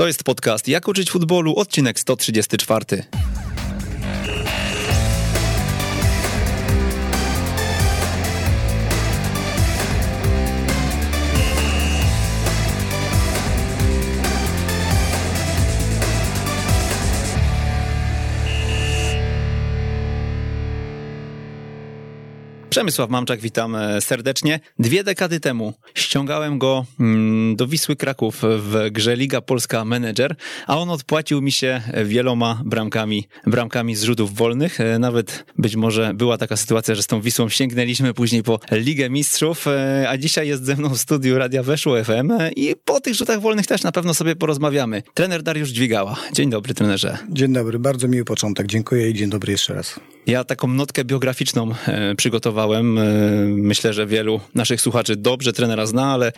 To jest podcast Jak uczyć futbolu, odcinek 134. Przemysław Mamczak, witam e, serdecznie. Dwie dekady temu ściągałem go mm, do Wisły Kraków w grze Liga Polska Manager, a on odpłacił mi się wieloma bramkami, bramkami z rzutów wolnych. E, nawet być może była taka sytuacja, że z tą Wisłą sięgnęliśmy później po Ligę Mistrzów, e, a dzisiaj jest ze mną w studiu Radia Weszło FM i po tych rzutach wolnych też na pewno sobie porozmawiamy. Trener Dariusz Dźwigała. Dzień dobry, trenerze. Dzień dobry, bardzo miły początek. Dziękuję i dzień dobry jeszcze raz. Ja taką notkę biograficzną przygotowałem trenowałem. E, myślę, że wielu naszych słuchaczy dobrze trenera zna, ale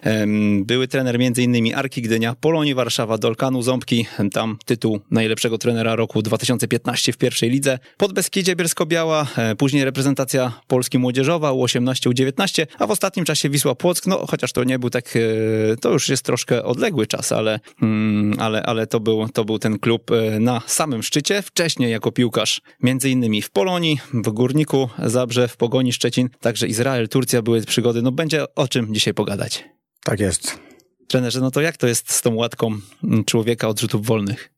były trener m.in. Arki Gdynia, Polonii Warszawa, Dolkanu Ząbki, tam tytuł najlepszego trenera roku 2015 w pierwszej lidze. Pod Beskidzie Bielsko-Biała, e, później reprezentacja Polski Młodzieżowa U18, U19, a w ostatnim czasie Wisła Płock, no chociaż to nie był tak, e, to już jest troszkę odległy czas, ale, mm, ale, ale to, był, to był ten klub na samym szczycie. Wcześniej jako piłkarz innymi w Polonii, w Górniku Zabrze, w Pogoni Szczecin, Szczecin, także Izrael, Turcja były przygody. No będzie o czym dzisiaj pogadać. Tak jest. Trenerze, no to jak to jest z tą łatką człowieka od rzutów wolnych?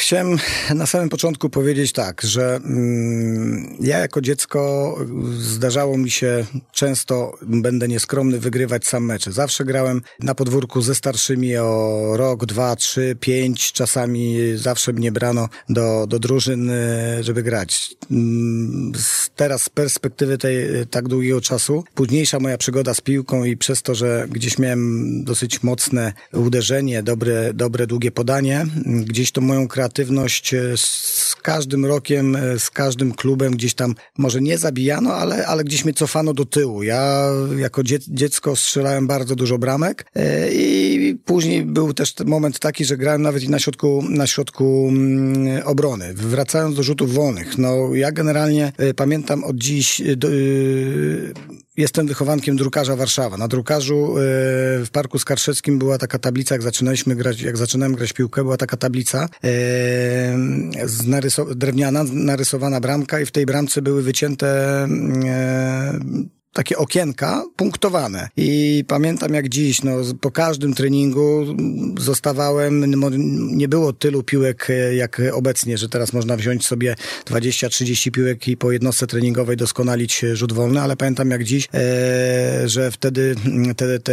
Chciałem na samym początku powiedzieć tak, że mm, ja jako dziecko zdarzało mi się często, będę nieskromny, wygrywać sam mecze. Zawsze grałem na podwórku ze starszymi o rok, dwa, trzy, pięć. Czasami zawsze mnie brano do, do drużyn, e, żeby grać. Mm, teraz z perspektywy tej tak długiego czasu, późniejsza moja przygoda z piłką i przez to, że gdzieś miałem dosyć mocne uderzenie, dobre, dobre długie podanie, gdzieś to moją kreatywność kreatywność e, z każdym rokiem, e, z każdym klubem gdzieś tam, może nie zabijano, ale, ale gdzieś mnie cofano do tyłu. Ja jako dziecko strzelałem bardzo dużo bramek e, i później był też moment taki, że grałem nawet i na środku, na środku mm, obrony. Wracając do rzutów wolnych, no ja generalnie pamiętam od dziś do, Jestem wychowankiem drukarza Warszawa. Na drukarzu w Parku Skarszewskim była taka tablica, jak zaczynaliśmy grać, jak zaczynałem grać piłkę, była taka tablica naryso- drewniana, narysowana bramka i w tej bramce były wycięte takie okienka punktowane. I pamiętam jak dziś, no, po każdym treningu zostawałem, nie było tylu piłek e, jak obecnie, że teraz można wziąć sobie 20-30 piłek i po jednostce treningowej doskonalić rzut wolny, ale pamiętam jak dziś, e, że wtedy mm, te, te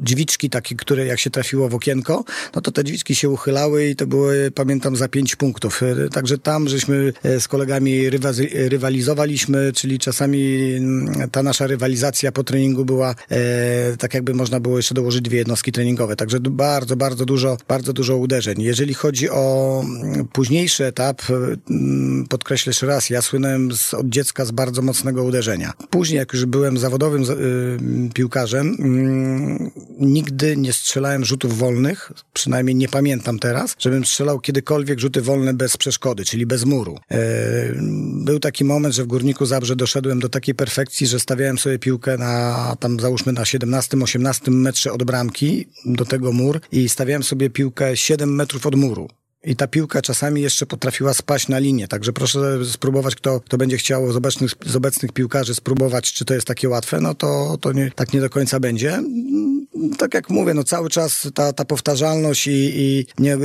drzwiczki takie, które jak się trafiło w okienko, no to te drzwiczki się uchylały i to były, pamiętam, za 5 punktów. E, także tam żeśmy e, z kolegami rywalizowaliśmy, czyli czasami mm, ta nasza rywalizacja po treningu była e, tak jakby można było jeszcze dołożyć dwie jednostki treningowe. Także bardzo, bardzo dużo, bardzo dużo uderzeń. Jeżeli chodzi o mm, późniejszy etap, mm, podkreślę jeszcze raz, ja słynąłem z, od dziecka z bardzo mocnego uderzenia. Później, jak już byłem zawodowym y, piłkarzem, y, nigdy nie strzelałem rzutów wolnych, przynajmniej nie pamiętam teraz, żebym strzelał kiedykolwiek rzuty wolne bez przeszkody, czyli bez muru. E, był taki moment, że w Górniku Zabrze doszedłem do takiej perfekcji, że stawiałem sobie piłkę na tam załóżmy na 17-18 metrze od bramki do tego mur i stawiałem sobie piłkę 7 metrów od muru. I ta piłka czasami jeszcze potrafiła spaść na linię, także proszę spróbować, kto, kto będzie chciał z obecnych, z obecnych piłkarzy spróbować, czy to jest takie łatwe, no to, to nie, tak nie do końca będzie. Tak jak mówię, no cały czas ta, ta powtarzalność i, i nie,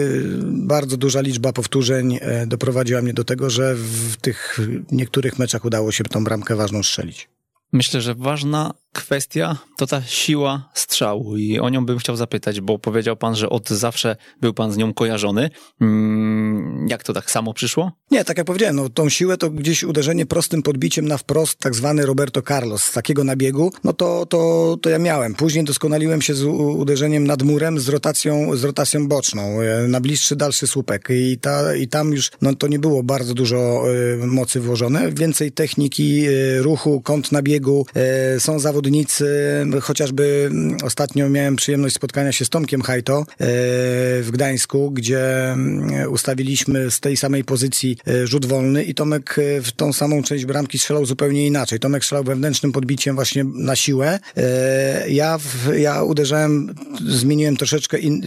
bardzo duża liczba powtórzeń e, doprowadziła mnie do tego, że w tych niektórych meczach udało się tą bramkę ważną strzelić. Myślę, że ważna kwestia to ta siła strzału i o nią bym chciał zapytać, bo powiedział pan, że od zawsze był pan z nią kojarzony. Mm, jak to tak samo przyszło? Nie, tak jak powiedziałem, no, tą siłę to gdzieś uderzenie prostym podbiciem na wprost, tak zwany Roberto Carlos, z takiego nabiegu, no to, to, to ja miałem. Później doskonaliłem się z uderzeniem nad murem z rotacją, z rotacją boczną, e, na bliższy, dalszy słupek i, ta, i tam już no, to nie było bardzo dużo y, mocy włożone, więcej techniki, y, ruchu, kąt nabiegu, y, są zawody zawodnicy, chociażby mm, ostatnio miałem przyjemność spotkania się z Tomkiem Hajto e, w Gdańsku, gdzie mm, ustawiliśmy z tej samej pozycji e, rzut wolny i Tomek e, w tą samą część bramki strzelał zupełnie inaczej. Tomek strzelał wewnętrznym podbiciem właśnie na siłę. Ja, ja uderzałem, zmieniłem troszeczkę in,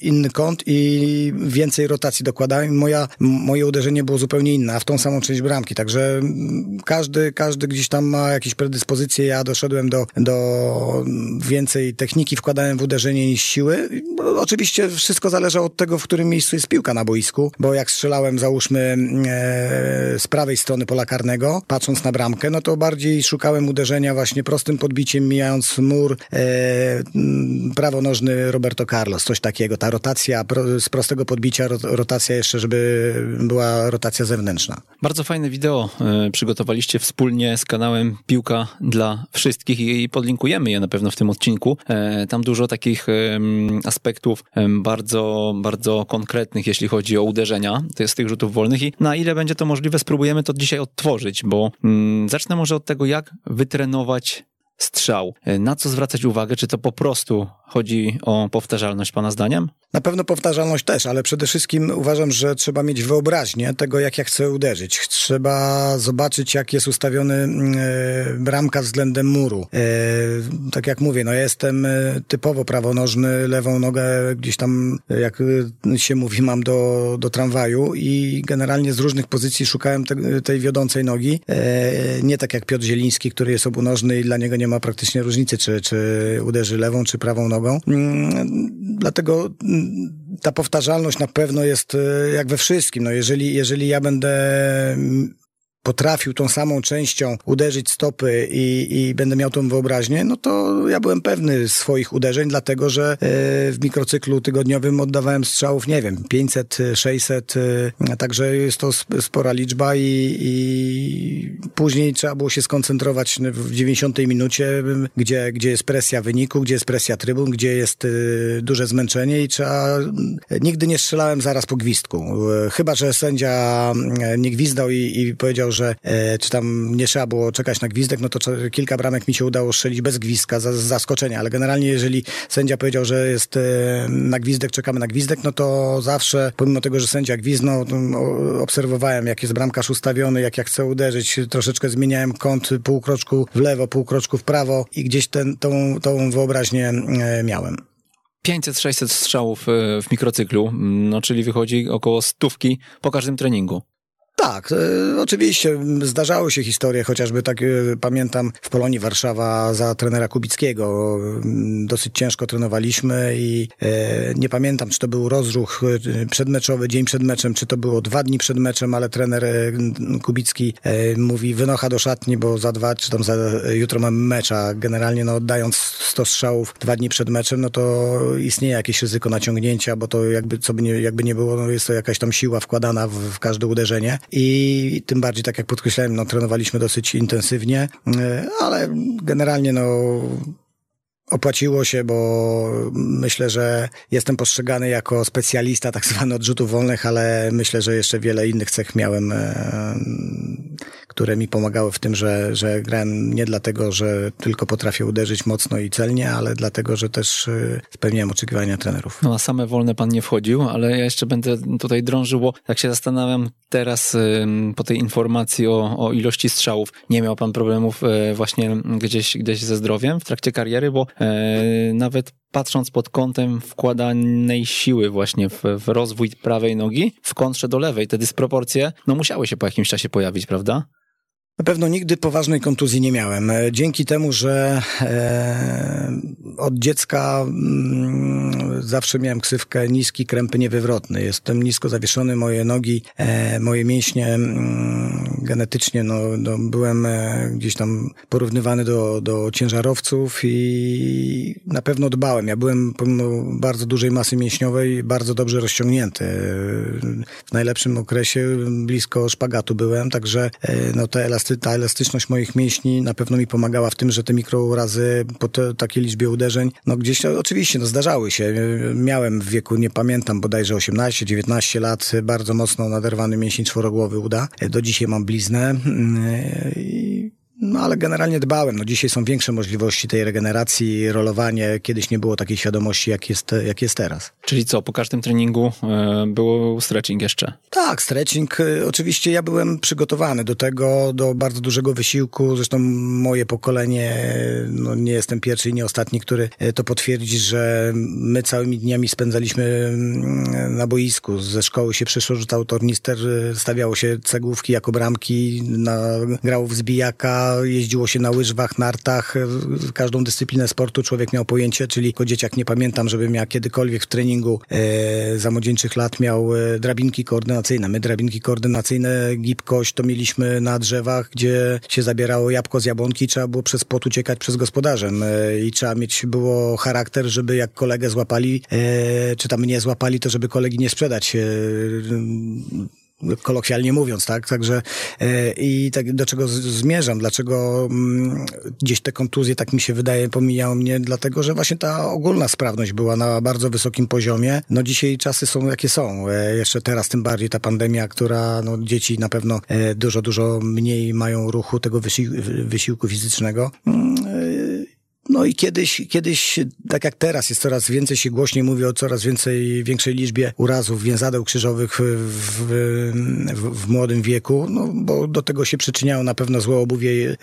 inny kąt i więcej rotacji dokładałem. Moja, moje uderzenie było zupełnie inne, a w tą samą część bramki. Także mm, każdy, każdy gdzieś tam ma jakieś predyspozycje. Ja doszedłem do, do więcej techniki, wkładałem w uderzenie niż siły. Oczywiście wszystko zależało od tego, w którym miejscu jest piłka na boisku, bo jak strzelałem, załóżmy, e, z prawej strony pola karnego, patrząc na bramkę, no to bardziej szukałem uderzenia właśnie prostym podbiciem, mijając mur e, prawonożny Roberto Carlos, coś takiego. Ta rotacja pro, z prostego podbicia, rotacja jeszcze, żeby była rotacja zewnętrzna. Bardzo fajne wideo e, przygotowaliście wspólnie z kanałem Piłka dla Wszystkich i podlinkujemy je na pewno w tym odcinku. E, tam dużo takich aspektów bardzo, bardzo konkretnych, jeśli chodzi o uderzenia z tych rzutów wolnych i na ile będzie to możliwe, spróbujemy to dzisiaj odtworzyć, bo mm, zacznę może od tego, jak wytrenować strzał. E, na co zwracać uwagę? Czy to po prostu chodzi o powtarzalność Pana zdaniem? Na pewno powtarzalność też, ale przede wszystkim uważam, że trzeba mieć wyobraźnię tego, jak ja chcę uderzyć. Trzeba zobaczyć, jak jest ustawiony e, bramka względem muru. E, tak jak mówię, no jestem e, typowo prawonożny, lewą nogę gdzieś tam, jak się mówi, mam do, do tramwaju i generalnie z różnych pozycji szukałem te, tej wiodącej nogi. Nie tak jak Piotr Zieliński, który jest obunożny i dla niego nie ma praktycznie różnicy, czy, czy uderzy lewą, czy prawą nogą. Mm, dlatego ta powtarzalność na pewno jest e, jak we wszystkim. No jeżeli, jeżeli ja będę potrafił tą samą częścią uderzyć stopy i, i będę miał tą wyobraźnię, no to ja byłem pewny swoich uderzeń, dlatego że e, w mikrocyklu tygodniowym oddawałem strzałów, nie wiem, 500, 600, e, także jest to spora liczba i, i później trzeba było się skoncentrować w 90 minucie, gdzie, gdzie jest presja wyniku, gdzie jest presja trybun, gdzie jest e, duże zmęczenie i trzeba... Nigdy nie strzelałem zaraz po gwizdku. Chyba, że sędzia nie gwizdał i, i powiedział, że e, czy tam nie trzeba było czekać na gwizdek, no to kilka bramek mi się udało strzelić bez gwizdka, z zaskoczenia, ale generalnie jeżeli sędzia powiedział, że jest e, na gwizdek, czekamy na gwizdek, no to zawsze, pomimo tego, że sędzia gwizdnął, obserwowałem, jak jest bramkarz ustawiony, jak ja chcę uderzyć, troszeczkę zmieniałem kąt pół kroczku w lewo, pół kroczku w prawo i gdzieś ten, tą, tą wyobraźnię e, miałem. 500-600 strzałów e, w mikrocyklu, no czyli wychodzi około stówki po każdym treningu. Tak, e, oczywiście zdarzały się historie, chociażby tak e, pamiętam w Polonii Warszawa za trenera Kubickiego. Mm, dosyć ciężko trenowaliśmy i e, nie pamiętam, czy to był rozruch przedmeczowy, dzień przed meczem, czy to było dwa dni przed meczem, ale trener Kubicki mówi wynocha do szatni, bo za dwa, czy tam za jutro mamy mecz, a generalnie no, oddając 100 strzałów dwa dni przed meczem, no to istnieje jakieś ryzyko naciągnięcia, bo to jakby, co by nie, jakby nie było, no jest to jakaś tam siła wkładana w, w każde uderzenie i tym bardziej, tak jak podkreślałem, no, trenowaliśmy dosyć intensywnie, e, ale generalnie no, opłaciło się, bo myślę, że jestem postrzegany jako specjalista tak zwany odrzutów wolnych, ale myślę, że jeszcze wiele innych cech miałem, e, które mi pomagały w tym, że, że grałem nie dlatego, że tylko potrafię uderzyć mocno i celnie, ale dlatego, że też e, spełniałem oczekiwania trenerów. No a same wolne pan nie wchodził, ale ja jeszcze będę tutaj drążył, bo tak się zastanawiam teraz po tej informacji o, o ilości strzałów, nie miał pan problemów e, właśnie gdzieś, gdzieś ze zdrowiem w trakcie kariery, bo nawet patrząc pod kątem wkładanej siły właśnie w, w, rozwój prawej nogi w kontrze do lewej, te dysproporcje no musiały się po jakimś czasie pojawić, prawda? Na pewno nigdy poważnej kontuzji nie miałem. E, dzięki temu, że e, od dziecka mm, zawsze miałem ksywkę niski, krępy niewywrotny. Jestem nisko zawieszony, moje nogi, e, moje mięśnie mm, genetycznie, no, no byłem e, gdzieś tam porównywany do, do ciężarowców i na pewno dbałem. Ja byłem pomimo bardzo dużej masy mięśniowej bardzo dobrze rozciągnięty. W najlepszym okresie blisko szpagatu byłem, także e, no te elasty ta elastyczność moich mięśni na pewno mi pomagała w tym, że te mikrourazy po te, takiej liczbie uderzeń, no gdzieś oczywiście, no zdarzały się. Miałem w wieku, nie pamiętam, bodajże 18-19 lat, bardzo mocno naderwany mięsień czworogłowy uda. Do dzisiaj mam bliznę mm, i no ale generalnie dbałem. No dzisiaj są większe możliwości tej regeneracji, rolowanie. Kiedyś nie było takiej świadomości, jak jest, jak jest teraz. Czyli co, po każdym treningu e, był stretching jeszcze? Tak, stretching. E, oczywiście ja byłem przygotowany do tego, do bardzo dużego wysiłku. Zresztą moje pokolenie, no nie jestem pierwszy i nie ostatni, który e, to potwierdzi, że my całymi dniami spędzaliśmy mm, na boisku. Ze szkoły się przyszło, że tornister, stawiało się cegłówki jako bramki, na, grało w zbijaka, jeździło się na łyżwach, nartach. Każdą dyscyplinę sportu człowiek miał pojęcie, czyli jako dzieciak nie pamiętam, żebym ja kiedykolwiek w treningu e, za młodzieńczych lat miał e, drabinki koordynacyjne. My drabinki koordynacyjne, gibkość to mieliśmy na drzewach, gdzie się zabierało jabłko z jabłonki, trzeba było przez płot uciekać przez gospodarzem e, i trzeba mieć było charakter, żeby jak kolegę złapali, e, czy tam mnie złapali, to żeby kolegi nie sprzedać e, kolokwialnie mówiąc, tak? Także e, i tak do czego zmierzam, dlaczego mm, gdzieś te kontuzje, tak mi się wydaje, pomijały mnie, dlatego, że właśnie ta ogólna sprawność była na bardzo wysokim poziomie. No dzisiaj czasy są jakie są. E, jeszcze teraz tym bardziej ta pandemia, która, no dzieci na pewno e, dużo, dużo mniej mają ruchu tego wysiłku fizycznego. Mm, no i kiedyś, kiedyś, tak jak teraz, jest coraz więcej się głośniej mówi o coraz więcej, większej liczbie urazów więzadeł krzyżowych w, w, w młodym wieku, no bo do tego się przyczyniało na pewno złe obuwie,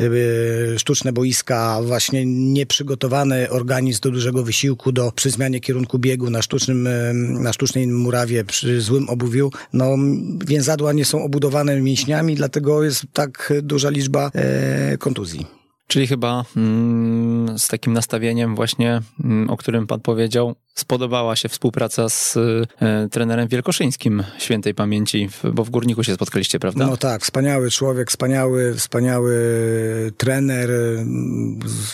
e, sztuczne boiska, właśnie nieprzygotowany organizm do dużego wysiłku, do przy zmianie kierunku biegu na sztucznym, e, na sztucznej murawie, przy złym obuwiu. No więzadła nie są obudowane mięśniami, dlatego jest tak duża liczba e, kontuzji. Czyli chyba mm, z takim nastawieniem właśnie, mm, o którym pan powiedział, spodobała się współpraca z e, trenerem Wielkoszyńskim świętej pamięci, bo w Górniku się spotkaliście, prawda? No tak, wspaniały człowiek, wspaniały, wspaniały trener.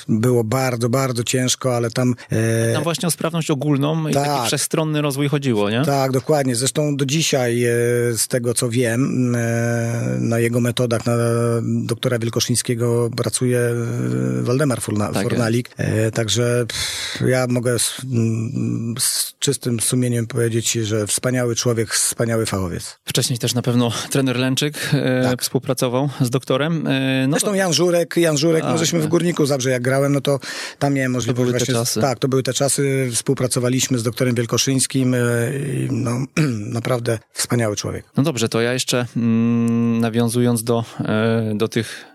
Było bardzo, bardzo ciężko, ale tam... E... Tam właśnie o sprawność ogólną i tak, taki wszechstronny rozwój chodziło, nie? Tak, dokładnie. Zresztą do dzisiaj, e, z tego co wiem, e, na jego metodach, na doktora Wielkoszyńskiego pracuje Waldemar Forna, tak Fornalik. E, także pff, ja mogę z czystym sumieniem powiedzieć, że wspaniały człowiek, wspaniały fachowiec. Wcześniej też na pewno trener Lęczyk e, tak. współpracował z doktorem. E, no Zresztą to... Jan Żurek, Jan Żurek, A, no żeśmy w Górniku Zabrze jak grałem, no to tam miałem możliwość to były właśnie... Te czasy. Tak, to były te czasy, współpracowaliśmy z doktorem Wielkoszyńskim e, i no, naprawdę wspaniały człowiek. No dobrze, to ja jeszcze mm, nawiązując do, e, do tych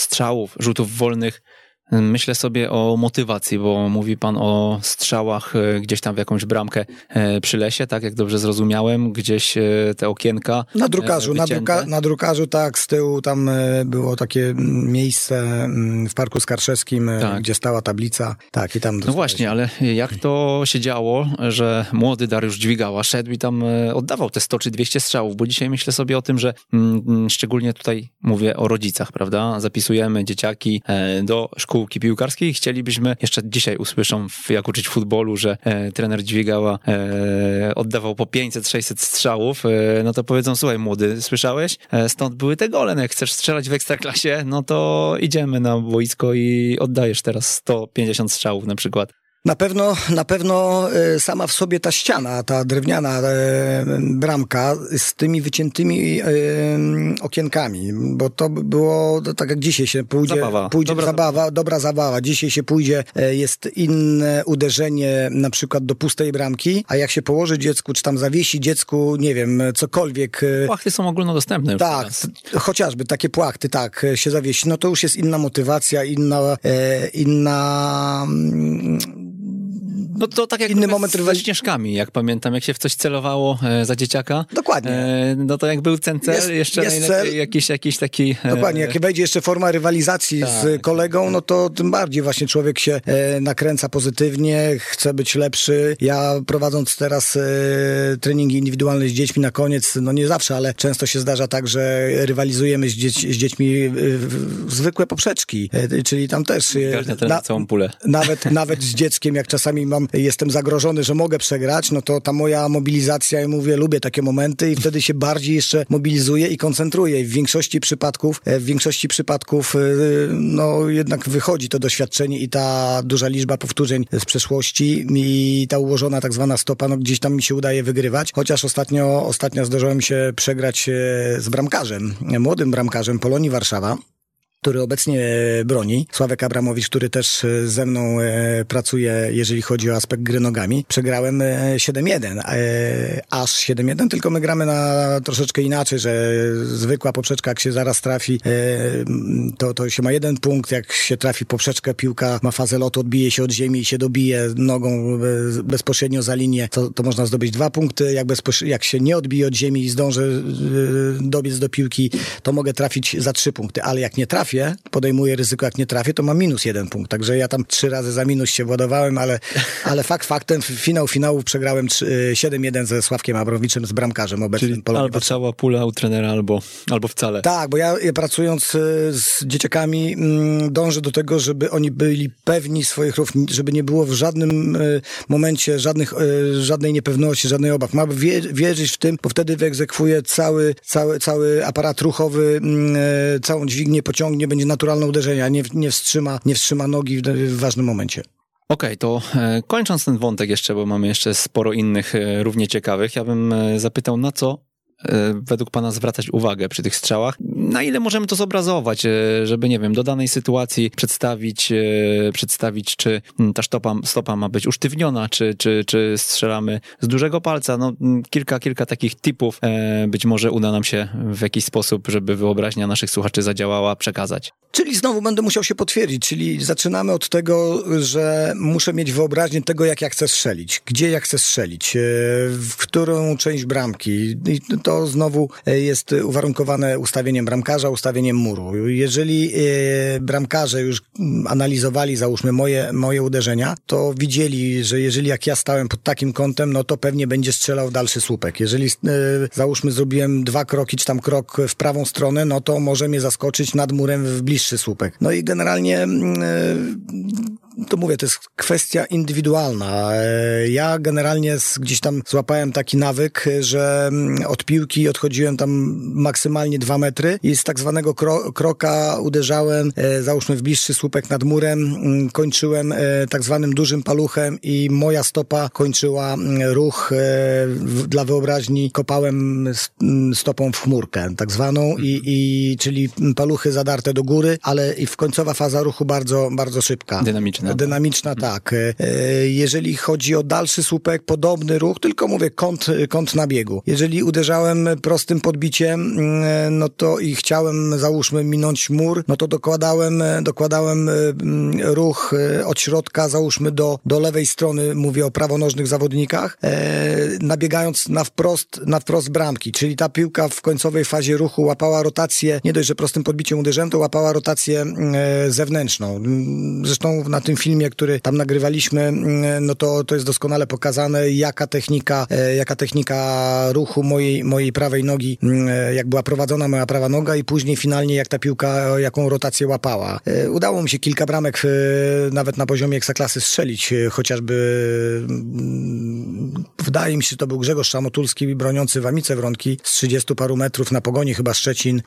strzałów, rzutów wolnych, Myślę sobie o motywacji, bo mówi pan o strzałach e, gdzieś tam w jakąś bramkę e, przy lesie, tak jak dobrze zrozumiałem, gdzieś e, te okienka. Na drukarzu, na, druka, na drukarzu tak, z tyłu tam było takie miejsce mm, w Parku Skarszewskim, tak. gdzie stała tablica. Tak, i tam. No właśnie, ale jak to się działo, że młody Dariusz Dźwigała szedł i tam oddawał te 100 czy 200 strzałów, bo dzisiaj myślę sobie o tym, że mm, mm, szczególnie tutaj mówię o rodzicach, prawda? Zapisujemy dzieciaki do szkół szkółki piłkarskiej. Chcielibyśmy, jeszcze dzisiaj usłyszą, jak uczyć futbolu, że e, trener Dźwigała e, oddawał po 500-600 strzałów, e, no to powiedzą, słuchaj młody, słyszałeś? E, stąd były te gole, no jak chcesz strzelać w ekstraklasie, no to idziemy na boisko i oddajesz teraz 150 strzałów na przykład. Na pewno, na pewno e, sama w sobie ta ściana, ta drewniana e, bramka z tymi wyciętymi e, okienkami, bo to było tak jak dzisiaj się pójdzie, zabawa. pójdzie dobra zabawa, zabawa, dobra zabawa. Dzisiaj się pójdzie, jest inne uderzenie na przykład do pustej bramki, a jak się położy dziecku, czy tam zawiesi dziecku, nie wiem, cokolwiek. Płachty są ogólnodostępne już Tak, teraz. chociażby takie płachty, tak, się zawiesi, no to już jest inna motywacja, inna, inna no to tak jak inny moment z, Śnieżkami, jak pamiętam, jak się w coś celowało e, za dzieciaka. Dokładnie. E, no to jak był ten cel, jest, jeszcze jest cel. Jakiś, jakiś taki... E, Dokładnie, jak wejdzie jeszcze forma rywalizacji tak, z kolegą, no to tym bardziej właśnie człowiek się e, nakręca pozytywnie, chce być lepszy. Ja prowadząc teraz e, treningi indywidualne z dziećmi na koniec, no nie zawsze, ale często się zdarza tak, że rywalizujemy z, dzieć, z dziećmi zwykłe poprzeczki, czyli tam też... na, całą pulę. Nawet, nawet z dzieckiem, jak czasami mam jestem zagrożony, że mogę przegrać, no to ta moja mobilizacja, ja mówię, lubię takie momenty i wtedy się bardziej jeszcze mobilizuję i koncentruję. W większości przypadków, e, w większości przypadków, e, no jednak wychodzi to doświadczenie i ta duża liczba powtórzeń z przeszłości i ta ułożona tak zwana stopa, no gdzieś tam mi się udaje wygrywać. Chociaż ostatnio, ostatnio zdarzyło mi się przegrać e, z bramkarzem, młodym bramkarzem Polonii Warszawa. Który obecnie broni. Sławek Abramowicz, który też ze mną pracuje, jeżeli chodzi o aspekt gry nogami. Przegrałem 7-1, aż 7-1, tylko my gramy na troszeczkę inaczej, że zwykła poprzeczka, jak się zaraz trafi, to, to się ma jeden punkt, jak się trafi poprzeczkę, piłka ma fazę lotu, odbije się od ziemi i się dobije nogą bezpośrednio za linię, to, to można zdobyć dwa punkty. Jak, jak się nie odbije od ziemi i zdążę dobiec do piłki, to mogę trafić za trzy punkty. Ale jak nie trafię, podejmuję ryzyko, jak nie trafię, to mam minus jeden punkt. Także ja tam trzy razy za minus się władowałem, ale, ale fakt faktem, finał finałów przegrałem 7-1 ze Sławkiem Abrowiczem, z bramkarzem obecnym Czyli Polonii. Albo cała pula u trenera, albo, albo wcale. Tak, bo ja pracując y, z dzieciakami mm, dążę do tego, żeby oni byli pewni swoich rów, żeby nie było w żadnym y, momencie żadnych, żadnej niepewności, żadnej obaw. Ma wierzyć w tym, bo wtedy wyegzekwuje cały, cały, cały aparat ruchowy, mm, całą dźwignię pociągnie, będzie naturalne uderzenie, a nie, nie, wstrzyma, nie wstrzyma nogi w, w ważnym momencie. Okej, okay, to e, kończąc ten wątek jeszcze, bo mamy jeszcze sporo innych e, równie ciekawych, ja bym zapytał, na co E, według Pana zwracać uwagę przy tych strzałach? Na ile możemy to zobrazować, e, żeby, nie wiem, do danej sytuacji przedstawić, e, przedstawić czy ta stopa, stopa ma być usztywniona, czy, czy, czy strzelamy z dużego palca? No, kilka, kilka takich typów być może uda nam się w jakiś sposób, żeby wyobraźnia naszych słuchaczy zadziałała, przekazać. Czyli znowu będę musiał się potwierdzić, czyli zaczynamy od tego, że muszę mieć wyobraźnię tego, jak ja chcę strzelić, gdzie ja chcę strzelić, w którą część bramki to znowu e, jest uwarunkowane ustawieniem bramkarza, ustawieniem muru. Jeżeli e, bramkarze już analizowali, załóżmy, moje, moje uderzenia, to widzieli, że jeżeli jak ja stałem pod takim kątem, no to pewnie będzie strzelał dalszy słupek. Jeżeli e, załóżmy zrobiłem dwa kroki, czy tam krok w prawą stronę, no to może mnie zaskoczyć nad murem w bliższy słupek. No i generalnie to mówię, to jest kwestia indywidualna. E, ja generalnie gdzieś tam złapałem taki nawyk, że mm, od piłki odchodziłem tam maksymalnie dwa metry i z tak zwanego kro kroka uderzałem, e, załóżmy w bliższy słupek nad murem, mm, kończyłem e, tak zwanym dużym paluchem i moja stopa kończyła mm, ruch dla wyobraźni, kopałem stopą w chmurkę, tak zwaną, i, i czyli paluchy zadarte do góry, ale i w końcowa faza ruchu bardzo, bardzo szybka. Dynamiczna. Dynamiczna, tak. E, jeżeli chodzi o dalszy słupek, podobny ruch, tylko mówię kąt, kąt nabiegu. Jeżeli uderzałem prostym podbiciem, mm, no to i chciałem, załóżmy, minąć mur, no to dokładałem, dokładałem mm, ruch e, od środka, załóżmy, do, do lewej strony, mówię o prawonożnych zawodnikach, e, nabiegając na wprost, na wprost bramki, czyli ta piłka w końcowej fazie ruchu łapała rotację, nie dość, że prostym podbiciem uderzyłem, to łapała rotację zewnętrzną. Zresztą na tym filmie, który tam nagrywaliśmy, mm, no to, to jest doskonale pokazane, jaka technika, e, jaka technika ruchu mojej, mojej prawej nogi, mm, e, jak była prowadzona moja prawa noga i później finalnie jak ta piłka, jaką rotację łapała. E, udało mi się kilka bramek nawet na poziomie eksaklasy strzelić, chociażby mm, wydaje mi się, że to był Grzegorz Szamotulski broniący Wamice Wronki z 30 paru metrów na pogoni chyba Szczecin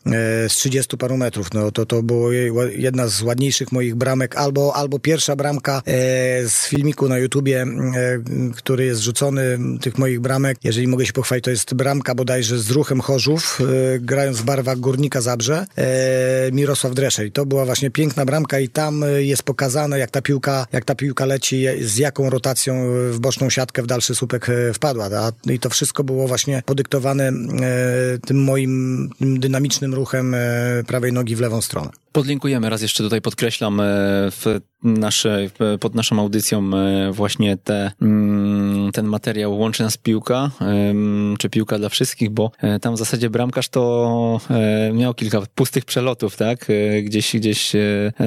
z 30 paru metrów. No to to było jedna z ładniejszych moich bramek albo, albo pierwsza bramka e, z filmiku na YouTubie, e, który jest rzucony, tych moich bramek. Jeżeli mogę się pochwalić, to jest bramka bodajże z ruchem Chorzów, e, grając w barwach Górnika Zabrze, Mirosław Dreszer. to była właśnie piękna bramka i tam jest pokazane, jak ta piłka, jak ta piłka leci, z jaką rotacją w boczną siatkę w dalszy słupek wpadła. I to wszystko było właśnie podyktowane tym moim dynamicznym ruchem prawej nogi w lewą stronę. Podlinkujemy raz jeszcze tutaj podkreślam w nasze, pod naszą audycją e, właśnie te, mm, ten materiał Łączy nas piłka, czy piłka dla wszystkich, bo e, tam w zasadzie bramkarz to e, miał kilka pustych przelotów, tak? Gdzieś, gdzieś,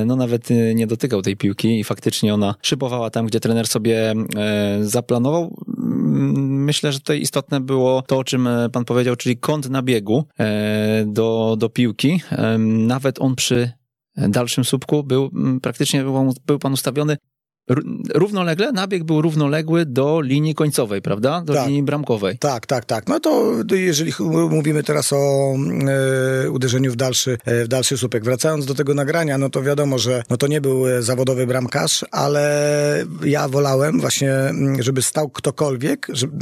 no nawet nie dotykał tej piłki i faktycznie ona szybowała tam, gdzie trener sobie zaplanował. Mm, myślę, że tutaj istotne było to, o czym pan powiedział, czyli kąt nabiegu do, do piłki. Nawet on przy dalszym słupku. Był mm, praktycznie był, był pan ustawiony równolegle, nabieg był równoległy do linii końcowej, prawda? Do tak. linii bramkowej. Tak, tak, tak. No to jeżeli mówimy teraz o e, uderzeniu w dalszy, e, w dalszy słupek. Wracając do tego nagrania, no to wiadomo, że no to nie był e, zawodowy bramkarz, ale ja wolałem właśnie, mm, żeby stał ktokolwiek, żeby,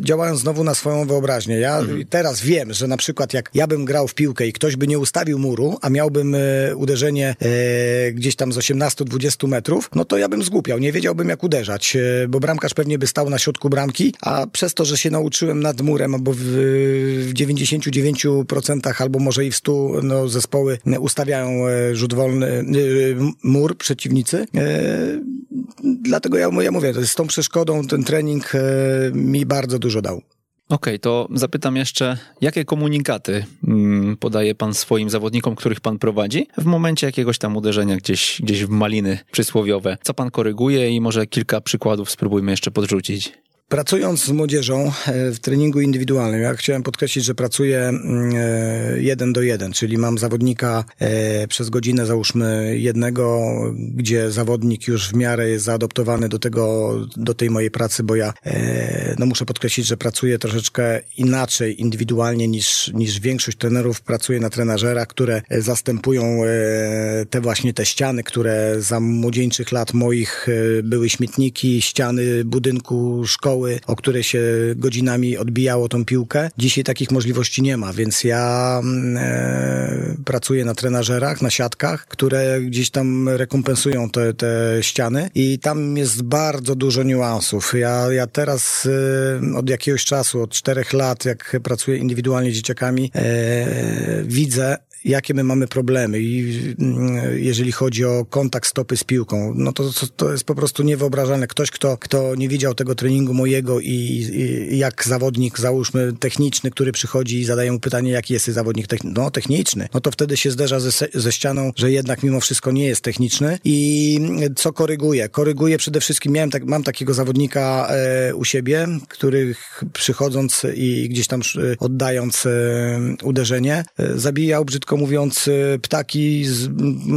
działając znowu na swoją wyobraźnię. Ja mhm. teraz wiem, że na przykład jak ja bym grał w piłkę i ktoś by nie ustawił muru, a miałbym e, uderzenie e, gdzieś tam z 18-20 metrów, no to ja bym zgłupiał, nie wiedziałbym jak uderzać, e, bo bramkarz pewnie by stał na środku bramki, a przez to, że się nauczyłem nad murem, w, w 99% albo może i w 100 no, zespoły ustawiają e, rzut wolny, e, mur przeciwnicy, dlatego ja, ja mówię, z tą przeszkodą ten trening mi bardzo dużo dał. Okej, okay, to zapytam jeszcze, jakie komunikaty mm, podaje pan swoim zawodnikom, których pan prowadzi w momencie jakiegoś tam uderzenia gdzieś, gdzieś w maliny przysłowiowe? Co pan koryguje i może kilka przykładów spróbujmy jeszcze podrzucić? Pracując z młodzieżą e, w treningu indywidualnym, ja chciałem podkreślić, że pracuję mm, e, jeden do jeden, czyli mam zawodnika e, przez godzinę, załóżmy jednego, gdzie zawodnik już w miarę jest zaadoptowany do tego, do tej mojej pracy, bo ja no muszę podkreślić, że pracuję troszeczkę inaczej indywidualnie niż, niż większość trenerów. Pracuję na trenażerach, które zastępują te właśnie te ściany, które za młodzieńczych lat moich były śmietniki, ściany budynku szkoły, o które się godzinami odbijało tą piłkę. Dzisiaj takich możliwości nie ma, więc ja mm, e, pracuję na trenażerach, na siatkach, które gdzieś tam rekompensują te, te ściany i tam jest bardzo dużo niuansów. Ja, ja teraz e, od jakiegoś czasu, od czterech lat, jak pracuję indywidualnie z dzieciakami, e, widzę, jakie my mamy problemy i mm, jeżeli chodzi o kontakt stopy z piłką, no to, to jest po prostu niewyobrażalne. Ktoś, kto, kto nie widział tego treningu mojego i, i jak zawodnik, załóżmy techniczny, który przychodzi i zadaje mu pytanie, jaki jest zawodnik techniczny, no techniczny, no to wtedy się zderza ze, ze ścianą, że jednak mimo wszystko nie jest techniczny i co koryguje? Koryguje przede wszystkim, miałem tak, mam takiego zawodnika e, u siebie, który przychodząc i gdzieś tam oddając e, uderzenie, e, zabijał brzydko krótko mówiąc, e, ptaki z,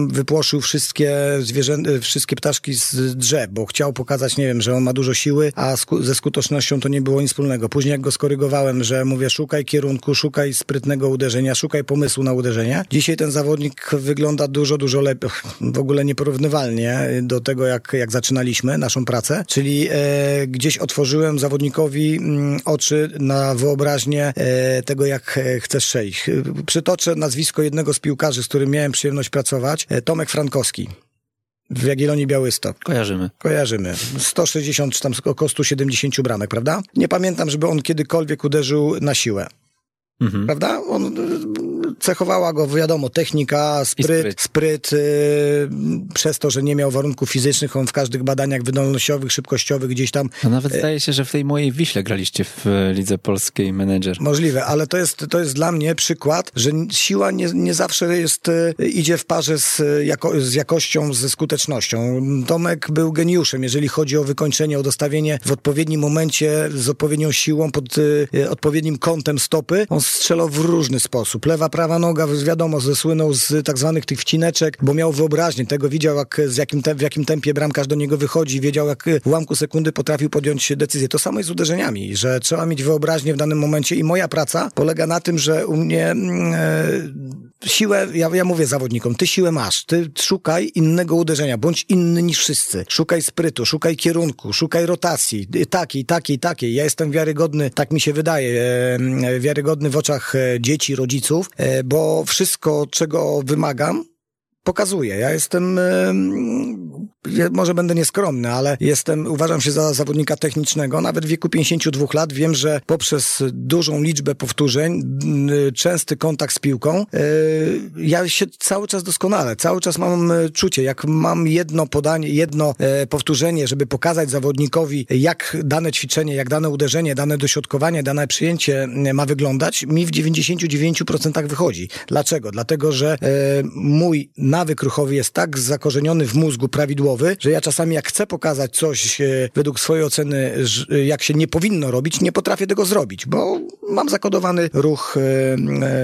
wypłoszył wszystkie zwierzęta, e, wszystkie ptaszki z drzew, bo chciał pokazać, nie wiem, że on ma dużo siły, a sku ze skutecznością to nie było nic wspólnego. Później jak go skorygowałem, że mówię, szukaj kierunku, szukaj sprytnego uderzenia, szukaj pomysłu na uderzenie. Dzisiaj ten zawodnik wygląda dużo, dużo lepiej, w ogóle nieporównywalnie do tego, jak, jak zaczynaliśmy naszą pracę, czyli e, gdzieś otworzyłem zawodnikowi m, mm, oczy na wyobraźnię e, tego, jak e, chce strzelić. Przytoczę nazwisko jednego z piłkarzy, z którym miałem przyjemność pracować, e, Tomek Frankowski. W Jagiellonii Białystok. Kojarzymy. Kojarzymy. 160 czy tam około 170 bramek, prawda? Nie pamiętam, żeby on kiedykolwiek uderzył na siłę. Mhm. Prawda? On cechowała go, wiadomo, technika, spryt, spryt, yy, przez to, że nie miał warunków fizycznych, on w każdych badaniach wydolnościowych, szybkościowych gdzieś tam... A nawet yy, zdaje się, że w tej mojej Wiśle graliście w Lidze Polskiej menedżer. Możliwe, ale to jest, to jest dla mnie przykład, że siła nie, nie zawsze jest, yy, idzie w parze z, jako, z jakością, ze skutecznością. Tomek był geniuszem, jeżeli chodzi o wykończenie, o dostawienie w odpowiednim momencie, z odpowiednią siłą, pod odpowiednim kątem stopy. On strzelał w różny sposób. Lewa, prawa noga, wiadomo, zesłynął z tak zwanych tych wcineczek, bo miał wyobraźnię tego, widział jak, z jakim te, w jakim tempie bramkarz do niego wychodzi, wiedział jak w ułamku sekundy potrafił podjąć decyzję. To samo jest z uderzeniami, że trzeba mieć wyobraźnię w danym momencie i moja praca polega na tym, że u mnie e, siłę, ja, ja mówię zawodnikom, ty siłę masz, ty szukaj innego uderzenia, bądź inny niż wszyscy. Szukaj sprytu, szukaj kierunku, szukaj rotacji, takiej, takiej, takiej. Ja jestem wiarygodny, tak mi się wydaje, wiarygodny w oczach e, dzieci, rodziców, e, bo wszystko, czego wymagam, pokazuję. Ja jestem może będę nieskromny, ale jestem, uważam się za zawodnika technicznego. Nawet w wieku 52 lat wiem, że poprzez dużą liczbę powtórzeń, częsty kontakt z piłką, e, ja się cały czas doskonale, cały czas mam e, czucie, jak mam jedno podanie, jedno e, powtórzenie, żeby pokazać zawodnikowi, jak dane ćwiczenie, jak dane uderzenie, dane dośrodkowanie, dane przyjęcie ma wyglądać, mi w 99% wychodzi. Dlaczego? Dlatego, że mój nawyk ruchowy jest tak zakorzeniony w mózgu prawidłowy, że ja czasami jak chcę pokazać coś e, według swojej oceny, jak się nie powinno robić, nie potrafię tego zrobić, bo mam zakodowany ruch,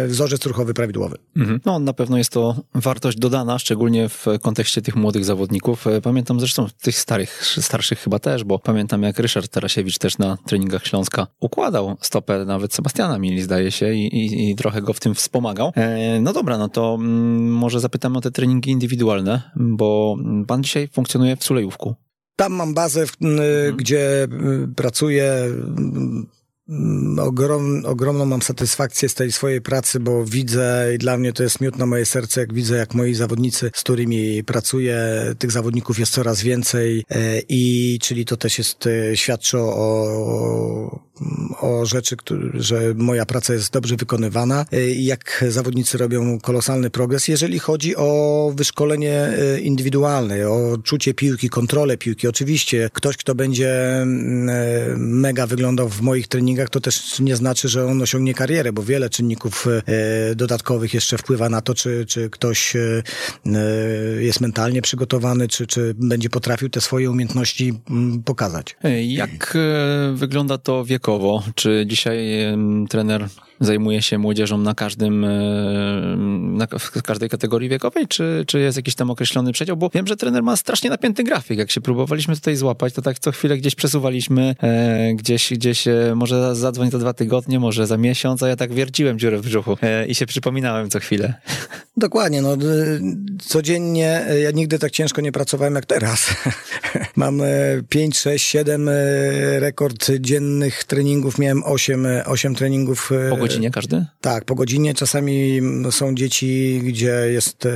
wzorzec ruchowy prawidłowy. Mhm. No na pewno jest to wartość dodana, szczególnie w kontekście tych młodych zawodników. Pamiętam zresztą tych starych, starszych chyba też, bo pamiętam jak Ryszard Tarasiewicz też na treningach Śląska układał stopę, nawet Sebastiana Mili zdaje się i, i, i trochę go w tym wspomagał. E, no dobra, no to mm, może zapytamy o te treningi indywidualne, bo pan dzisiaj funkcjonuje w Sulejówku. Tam mam bazę, w, mhm. gdzie pracuję Mm, ogrom, ogromną mam satysfakcję z tej swojej pracy, bo widzę i dla mnie to jest miód na moje serce, jak widzę, jak moi zawodnicy, z którymi pracuję, tych zawodników jest coraz więcej e, i czyli to też jest, e, świadczy o, o rzeczy, że moja praca jest dobrze wykonywana e, jak zawodnicy robią kolosalny progres, jeżeli chodzi o wyszkolenie indywidualne, o czucie piłki, kontrolę piłki. Oczywiście ktoś, kto będzie mm, mega wyglądał w moich treningach, to też nie znaczy, że on osiągnie karierę, bo wiele czynników e, dodatkowych jeszcze wpływa na to, czy, czy ktoś e, e, jest mentalnie przygotowany, czy, czy będzie potrafił te swoje umiejętności mm, pokazać. Jak wygląda to Czy dzisiaj trener zajmuje się młodzieżą na każdym, e, na, w każdej kategorii wiekowej, czy, czy jest jakiś tam określony przedział? Bo wiem, że trener ma strasznie napięty grafik. Jak się próbowaliśmy tutaj złapać, to tak co chwilę gdzieś przesuwaliśmy, e, gdzieś, gdzieś e, może zadzwoń za dwa tygodnie, może za miesiąc, a ja tak wierciłem dziurę w brzuchu e, i się przypominałem co chwilę. Dokładnie, no codziennie, e, ja nigdy tak ciężko nie pracowałem jak teraz. Mam 5, 6, 7 rekord dziennych treningów, miałem 8, 8 treningów. Po godzinie każdy? Tak, po godzinie. Czasami są dzieci, gdzie jest e,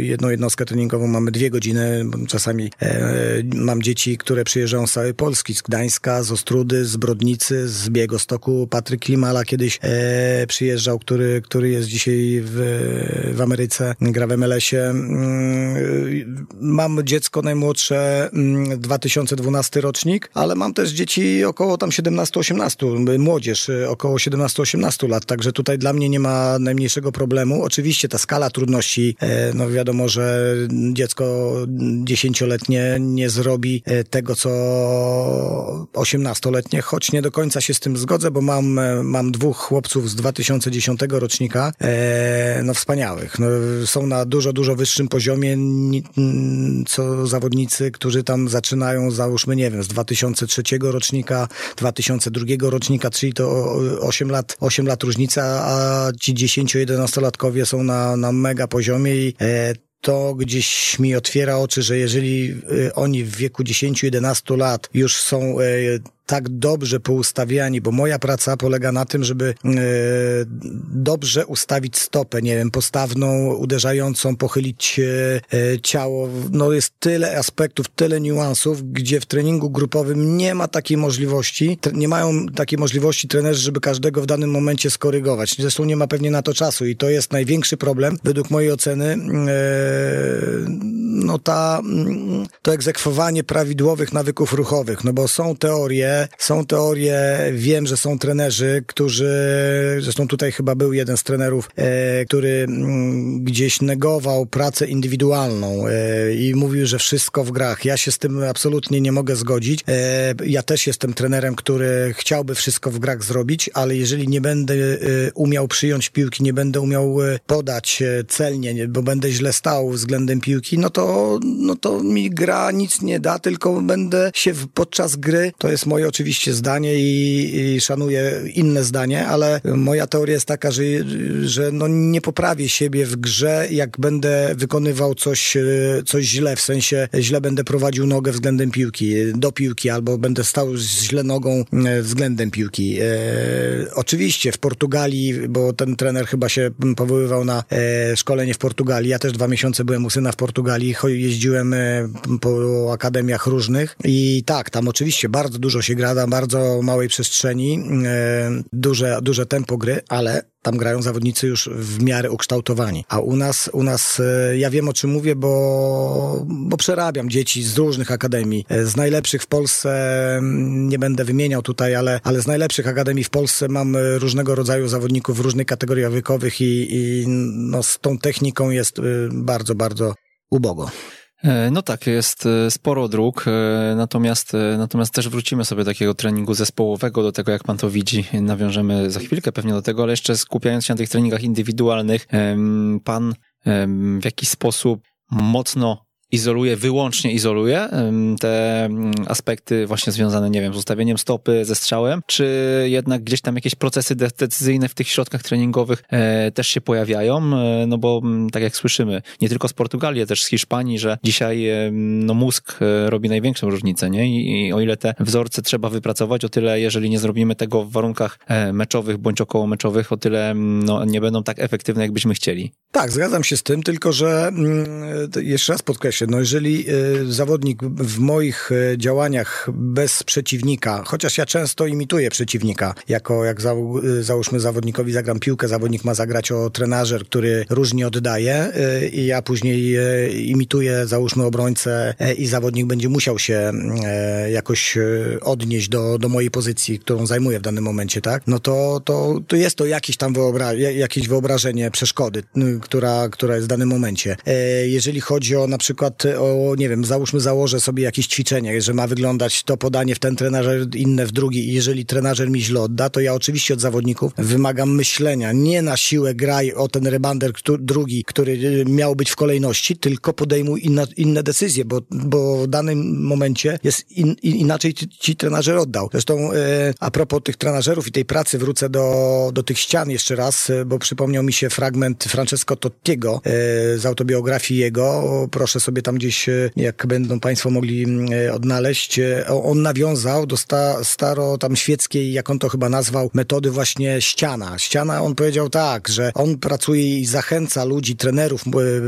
jedną jednostkę treningową, mamy dwie godziny. Czasami e, mam dzieci, które przyjeżdżają z całej Polski, z Gdańska, z Ostrudy, z Brodnicy, z Biegostoku. Patryk Klimala kiedyś e, przyjeżdżał, który, który jest dzisiaj w, w Ameryce, gra w MLS-ie. Mm, mam dziecko najmłodsze, 2012 mm, rocznik, ale mam też dzieci około tam 17-18, młodzież około 17-18 lat, także tutaj dla mnie nie ma najmniejszego problemu. Oczywiście ta skala trudności, e, no wiadomo, że dziecko dziesięcioletnie nie zrobi e, tego, co osiemnastoletnie, choć nie do końca się z tym zgodzę, bo mam, e, mam dwóch chłopców z 2010 rocznika, no wspaniałych. No, są na dużo, dużo wyższym poziomie, co zawodnicy, którzy tam zaczynają, załóżmy, nie wiem, z 2003 rocznika, 2002 rocznika, czyli to 8 lat, 8 lat różnica, a ci 10-11-latkowie są na, na mega poziomie i e, to gdzieś mi otwiera oczy, że jeżeli e, oni w wieku 10-11 lat już są e, tak dobrze poustawiani, bo moja praca polega na tym, żeby e, dobrze ustawić stopę, nie wiem, postawną, uderzającą, pochylić e, e, ciało. No jest tyle aspektów, tyle niuansów, gdzie w treningu grupowym nie ma takiej możliwości, nie mają takiej możliwości trenerzy, żeby każdego w danym momencie skorygować. Zresztą nie ma pewnie na to czasu i to jest największy problem, według mojej oceny, no ta, to egzekwowanie prawidłowych nawyków ruchowych, no bo są teorie, są teorie, wiem, że są trenerzy, którzy, zresztą tutaj chyba był jeden z trenerów, e, który m, mm, gdzieś negował pracę indywidualną e, i mówił, że wszystko w grach. Ja się z tym absolutnie nie mogę zgodzić. E, ja też jestem trenerem, który chciałby wszystko w grach zrobić, ale jeżeli nie będę e, umiał przyjąć piłki, nie będę umiał e, podać e, celnie, bo będę źle stał względem piłki, no to, no to mi gra nic nie da, tylko będę się podczas gry, to jest moje oczywiście zdanie i, i szanuję inne zdanie, ale moja teoria jest taka, że, że no nie poprawię siebie w grze, jak będę wykonywał coś, e, coś źle, w sensie źle będę prowadził nogę względem piłki, do piłki, albo będę stał źle nogą e, względem piłki. E, oczywiście w Portugalii, bo ten trener chyba się powoływał na e, szkolenie w Portugalii, ja też dwa miesiące byłem u syna w Portugalii, jeździłem e, po akademiach różnych i tak, tam oczywiście bardzo dużo się gra na bardzo małej przestrzeni, e, duże, duże tempo gry, ale tam grają zawodnicy już w miarę ukształtowani. A u nas, u nas e, ja wiem o czym mówię, bo, bo przerabiam dzieci z różnych akademii. E, z najlepszych w Polsce, nie będę wymieniał tutaj, ale, ale z najlepszych akademii w Polsce mam różnego rodzaju zawodników w różnych kategoriach wiekowych i, i no, z tą techniką jest bardzo, bardzo ubogo. E, no tak, jest e, sporo dróg, e, natomiast, natomiast też wrócimy sobie do takiego treningu zespołowego, do tego jak pan to widzi, nawiążemy za chwilkę pewnie do tego, ale jeszcze skupiając się na tych treningach indywidualnych, pan w jakiś sposób mocno izoluje, wyłącznie izoluje te aspekty właśnie związane, nie wiem, z ustawieniem stopy, ze strzałem, czy jednak gdzieś tam jakieś procesy decyzyjne w tych środkach treningowych e, też się pojawiają, e, no bo tak jak słyszymy, nie tylko z Portugalii, też z Hiszpanii, że dzisiaj no mózg e, robi największą różnicę, nie? I, I o ile te wzorce trzeba wypracować, o tyle jeżeli nie zrobimy tego w warunkach meczowych bądź około meczowych, o tyle no, nie będą tak efektywne, jakbyśmy chcieli. Tak, zgadzam się z tym, tylko że jeszcze raz podkreślam, no jeżeli y, zawodnik w moich y, działaniach bez przeciwnika, chociaż ja często imituję przeciwnika, jako jak za, y, załóżmy zawodnikowi zagram piłkę, zawodnik ma zagrać o trenażer, który różnie oddaje i ja później imituję załóżmy obrońcę i zawodnik będzie musiał się jakoś odnieść do, do mojej pozycji, którą zajmuję w danym momencie, tak? No to, to, to jest to jakieś tam wyobra jakieś wyobrażenie przeszkody, która, która jest w danym momencie. Jeżeli chodzi o na przykład przykład o, nie wiem, załóżmy, założę sobie jakieś ćwiczenie, że ma wyglądać to podanie w ten trenażer, inne w drugi jeżeli trenażer mi źle odda, to ja oczywiście od zawodników wymagam myślenia. Nie na siłę graj o ten rebander drugi, który y, miał być w kolejności, tylko podejmuj inna, inne decyzje, bo, bo w danym momencie jest in, in, inaczej ci, ci trenażer oddał. Zresztą e, a propos tych trenażerów i tej pracy wrócę do, do tych ścian jeszcze raz, e, bo przypomniał mi się fragment Francesco Tottiego e, z autobiografii jego. Proszę sobie sobie tam gdzieś, e, jak będą Państwo mogli mm, e, odnaleźć, e, on nawiązał do sta, staro tam świeckiej, jak on to chyba nazwał, metody właśnie ściana. Ściana, on powiedział tak, że on pracuje i zachęca ludzi, trenerów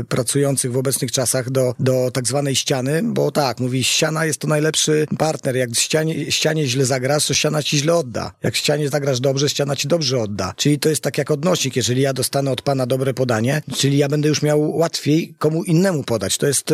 pracujących w obecnych czasach do, do tak zwanej ściany, bo tak, mówi, ściana jest to najlepszy partner. Jak ścianie, ścianie źle zagrasz, to ściana ci źle odda. Jak ścianie zagrasz dobrze, ściana ci dobrze odda. Czyli to jest tak jak odnośnik. Jeżeli ja dostanę od pana dobre podanie, czyli ja będę już miał łatwiej komu innemu podać. To jest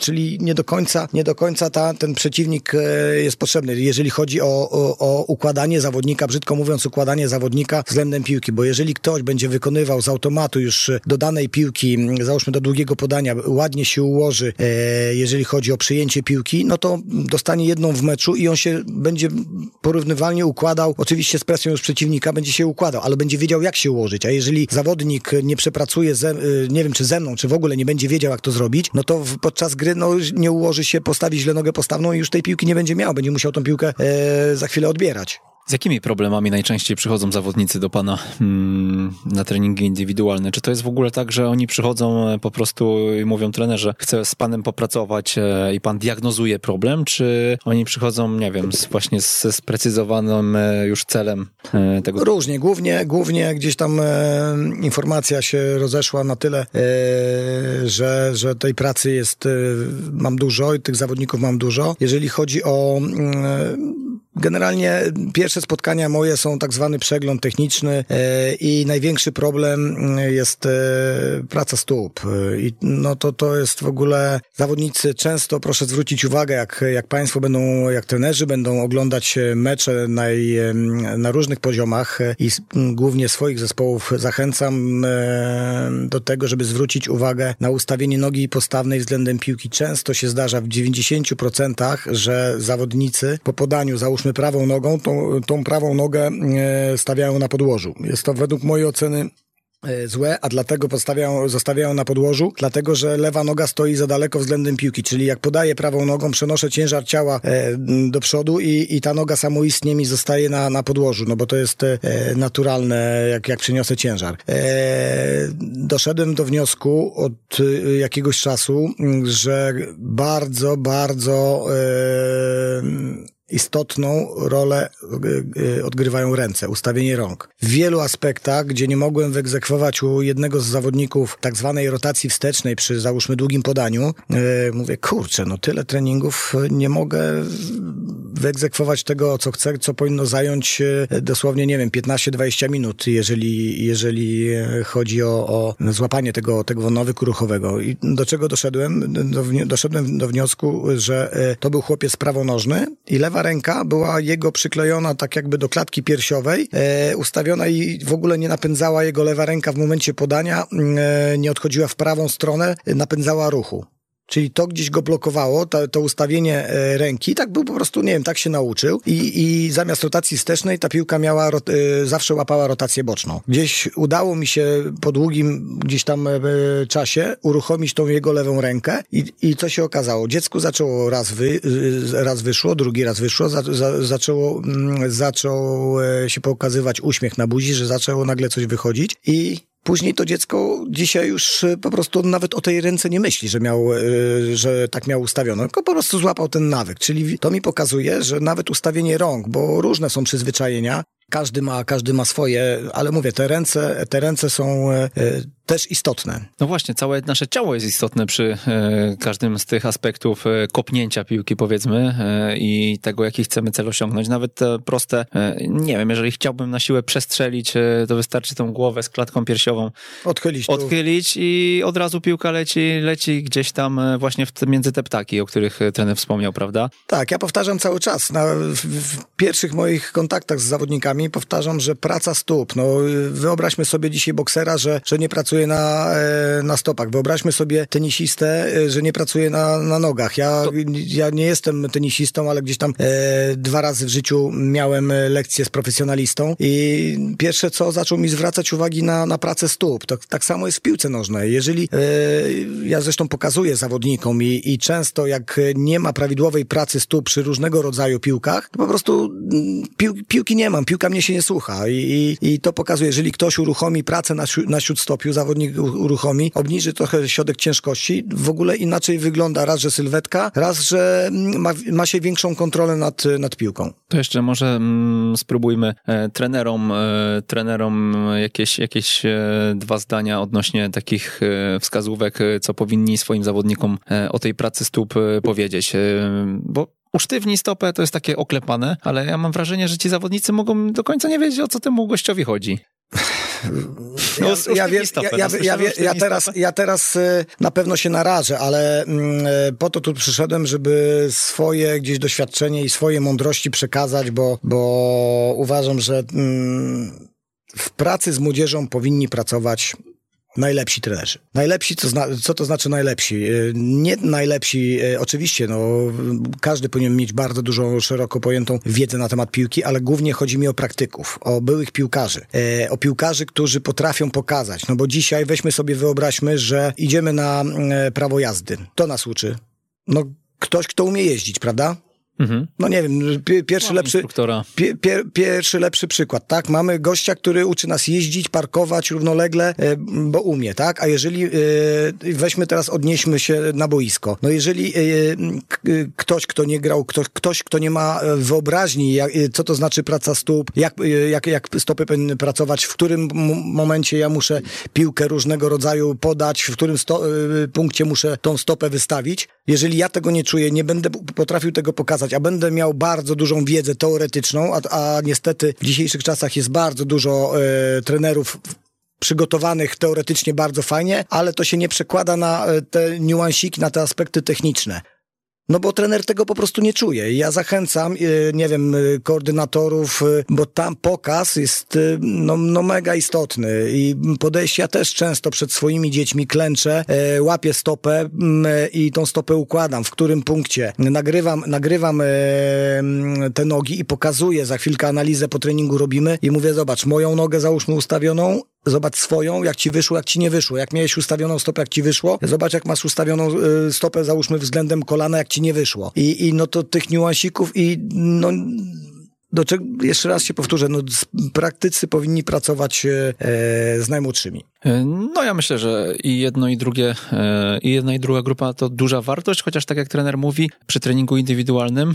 czyli nie do końca, nie do końca ta, ten przeciwnik e, jest potrzebny, jeżeli chodzi o, o, o układanie zawodnika, brzydko mówiąc, układanie zawodnika względem piłki, bo jeżeli ktoś będzie wykonywał z automatu już do danej piłki, załóżmy do długiego podania, ładnie się ułoży, e, jeżeli chodzi o przyjęcie piłki, no to dostanie jedną w meczu i on się będzie porównywalnie układał, oczywiście z presją już przeciwnika będzie się układał, ale będzie wiedział jak się ułożyć, a jeżeli zawodnik nie przepracuje, ze, e, nie wiem czy ze mną, czy w ogóle nie będzie wiedział jak to zrobić, no to podczas gry no, nie ułoży się, postawi źle nogę postawną i już tej piłki nie będzie miał, będzie musiał tą piłkę e, za chwilę odbierać. Z jakimi problemami najczęściej przychodzą zawodnicy do pana hmm, na treningi indywidualne? Czy to jest w ogóle tak, że oni przychodzą e, po prostu i mówią trenerze, chcę z panem popracować e, i pan diagnozuje problem, czy oni przychodzą, nie wiem, z, właśnie z sprecyzowanym e, już celem tego? Różnie, głównie, głównie gdzieś tam informacja się rozeszła na tyle, że, że tej pracy jest, mam dużo i tych zawodników mam dużo. Jeżeli chodzi o mm, Generalnie pierwsze spotkania moje są tak zwany przegląd techniczny e, i największy problem e, jest e, praca stóp. I no to, to jest w ogóle zawodnicy często, proszę zwrócić uwagę, jak, jak państwo będą, jak trenerzy będą oglądać mecze na, różnych poziomach i głównie swoich zespołów zachęcam do tego, żeby zwrócić uwagę na ustawienie nogi postawnej względem piłki. Często się zdarza w 90%, że zawodnicy po podaniu, załóżmy załóżmy prawą nogą, tą, tą prawą nogę e, stawiają na podłożu. Jest to według mojej oceny e, złe, a dlatego postawiają, zostawiają na podłożu, dlatego że lewa noga stoi za daleko względem piłki, czyli jak podaję prawą nogą, przenoszę ciężar ciała e, do przodu i, i ta noga samoistnie mi zostaje na, na podłożu, no bo to jest e, naturalne, jak, jak przeniosę ciężar. E, doszedłem do wniosku od e, jakiegoś czasu, że bardzo, bardzo istotną rolę y, odgrywają ręce, ustawienie rąk. W wielu aspektach, gdzie nie mogłem wyegzekwować u jednego z zawodników tak zwanej rotacji wstecznej przy załóżmy długim podaniu, mówię, kurczę, no tyle treningów nie mogę wyegzekwować tego, co chcę, co powinno zająć dosłownie, nie wiem, 15-20 minut, jeżeli, jeżeli chodzi o, o złapanie tego, tego nawyku ruchowego. I do czego doszedłem? Do, doszedłem do wniosku, że e, to był chłopiec prawonożny i lewa ręka była jego przyklejona tak jakby do klatki piersiowej, e, ustawiona i w ogóle nie napędzała jego lewa ręka w momencie podania, e, nie odchodziła w prawą stronę, napędzała ruchu. Czyli to gdzieś go blokowało, to, to ustawienie e, ręki, tak był po prostu, nie wiem, tak się nauczył i, i zamiast rotacji wstecznej ta piłka miała, e, zawsze łapała rotację boczną. Gdzieś udało mi się po długim gdzieś tam e, czasie uruchomić tą jego lewą rękę i, i co się okazało? Dziecku zaczęło raz, wy, raz wyszło, drugi raz wyszło, za, za, zaczęło, mm, zaczął się pokazywać uśmiech na buzi, że zaczęło nagle coś wychodzić i Później to dziecko dzisiaj już e, po prostu nawet o tej ręce nie myśli, że miał, e, że tak miał ustawiono, tylko po prostu złapał ten nawyk. Czyli to mi pokazuje, że nawet ustawienie rąk, bo różne są przyzwyczajenia, każdy ma, każdy ma swoje, ale mówię, te ręce, te ręce są e, też istotne. No właśnie, całe nasze ciało jest istotne przy e, każdym z tych aspektów e, kopnięcia piłki, powiedzmy, e, i tego, jaki chcemy cel osiągnąć. Nawet te proste, e, nie wiem, jeżeli chciałbym na siłę przestrzelić, e, to wystarczy tą głowę z klatką piersiową odchylić, odchylić i od razu piłka leci, leci gdzieś tam e, właśnie w te, między te ptaki, o których trener wspomniał, prawda? Tak, ja powtarzam cały czas. Na, w, w pierwszych moich kontaktach z zawodnikami powtarzam, że praca stóp. No, wyobraźmy sobie dzisiaj boksera, że, że nie pracuje pracuje na, e, na stopach. Wyobraźmy sobie tenisistę, e, że nie pracuje na, na nogach. Ja, to... ja nie jestem tenisistą, ale gdzieś tam e, dwa razy w życiu miałem lekcję z profesjonalistą i pierwsze co, zaczął mi zwracać uwagi na, na pracę stóp. To, tak samo jest w piłce nożnej. Jeżeli, e, ja zresztą pokazuję zawodnikom i, i często jak nie ma prawidłowej pracy stóp przy różnego rodzaju piłkach, to po prostu mm, pił, piłki nie mam, piłka mnie się nie słucha i, i, i to pokazuje, jeżeli ktoś uruchomi pracę na, na śródstopiu, zawodnik uruchomi, obniży trochę środek ciężkości, w ogóle inaczej wygląda raz, że sylwetka, raz, że ma, ma się większą kontrolę nad, nad piłką. To jeszcze może mm, spróbujmy e, trenerom, e, trenerom jakieś, jakieś e, dwa zdania odnośnie takich e, wskazówek, e, co powinni swoim zawodnikom e, o tej pracy stóp powiedzieć, bo usztywni stopę to jest takie oklepane, ale ja mam wrażenie, że ci zawodnicy mogą do końca nie wiedzieć, o co temu gościowi chodzi. No, ja, ja, ja, ja, ja, teraz, ja teraz y, na pewno się narażę, ale mm, y, po to tu przyszedłem, żeby swoje gdzieś doświadczenie i swoje mądrości przekazać, bo, bo uważam, że mm, w pracy z młodzieżą powinni pracować Najlepsi trenerzy. Najlepsi, co, zna, co to znaczy najlepsi? Y, nie najlepsi, y, oczywiście, no, każdy powinien mieć bardzo dużą, szeroko pojętą wiedzę na temat piłki, ale głównie chodzi mi o praktyków, o byłych piłkarzy, y, o piłkarzy, którzy potrafią pokazać. No bo dzisiaj weźmy sobie, wyobraźmy, że idziemy na prawo jazdy. To nas uczy. No, ktoś, kto umie jeździć, prawda? Mhm. No nie wiem, pierwszy lepszy, pie, pie, pierwszy lepszy przykład, tak? Mamy gościa, który uczy nas jeździć, parkować równolegle, e, bo umie, tak? A jeżeli, e, weźmy teraz, odnieśmy się na boisko. No jeżeli e, ktoś, kto nie grał, ktoś, ktoś kto nie ma wyobraźni, co to znaczy praca stóp, jak, jak, jak stopy powinny pracować, w którym momencie ja muszę piłkę różnego rodzaju podać, w którym punkcie muszę tą stopę wystawić. Jeżeli ja tego nie czuję, nie będę potrafił tego pokazać, a będę miał bardzo dużą wiedzę teoretyczną, a, a niestety w dzisiejszych czasach jest bardzo dużo e, trenerów przygotowanych teoretycznie bardzo fajnie, ale to się nie przekłada na e, te niuansiki, na te aspekty techniczne. No bo trener tego po prostu nie czuje. Ja zachęcam, e, nie wiem, e, koordynatorów, e, bo tam pokaz jest no, no mega istotny i podejście ja też często przed swoimi dziećmi klęczę, łapię stopę i tą stopę układam, w którym punkcie. Nagrywam, nagrywam te nogi i pokazuję, za chwilkę analizę po treningu robimy i mówię, zobacz, moją nogę załóżmy ustawioną, Zobacz swoją, jak ci wyszło, jak ci nie wyszło. Jak miałeś ustawioną stopę, jak ci wyszło. Zobacz, jak masz ustawioną y, stopę, załóżmy względem kolana, jak ci nie wyszło. I, i no to tych niuansików i no do czego, jeszcze raz się powtórzę, no, praktycy powinni pracować e, z najmłodszymi. No ja myślę, że i jedno i drugie, i jedna i druga grupa to duża wartość, chociaż tak jak trener mówi, przy treningu indywidualnym,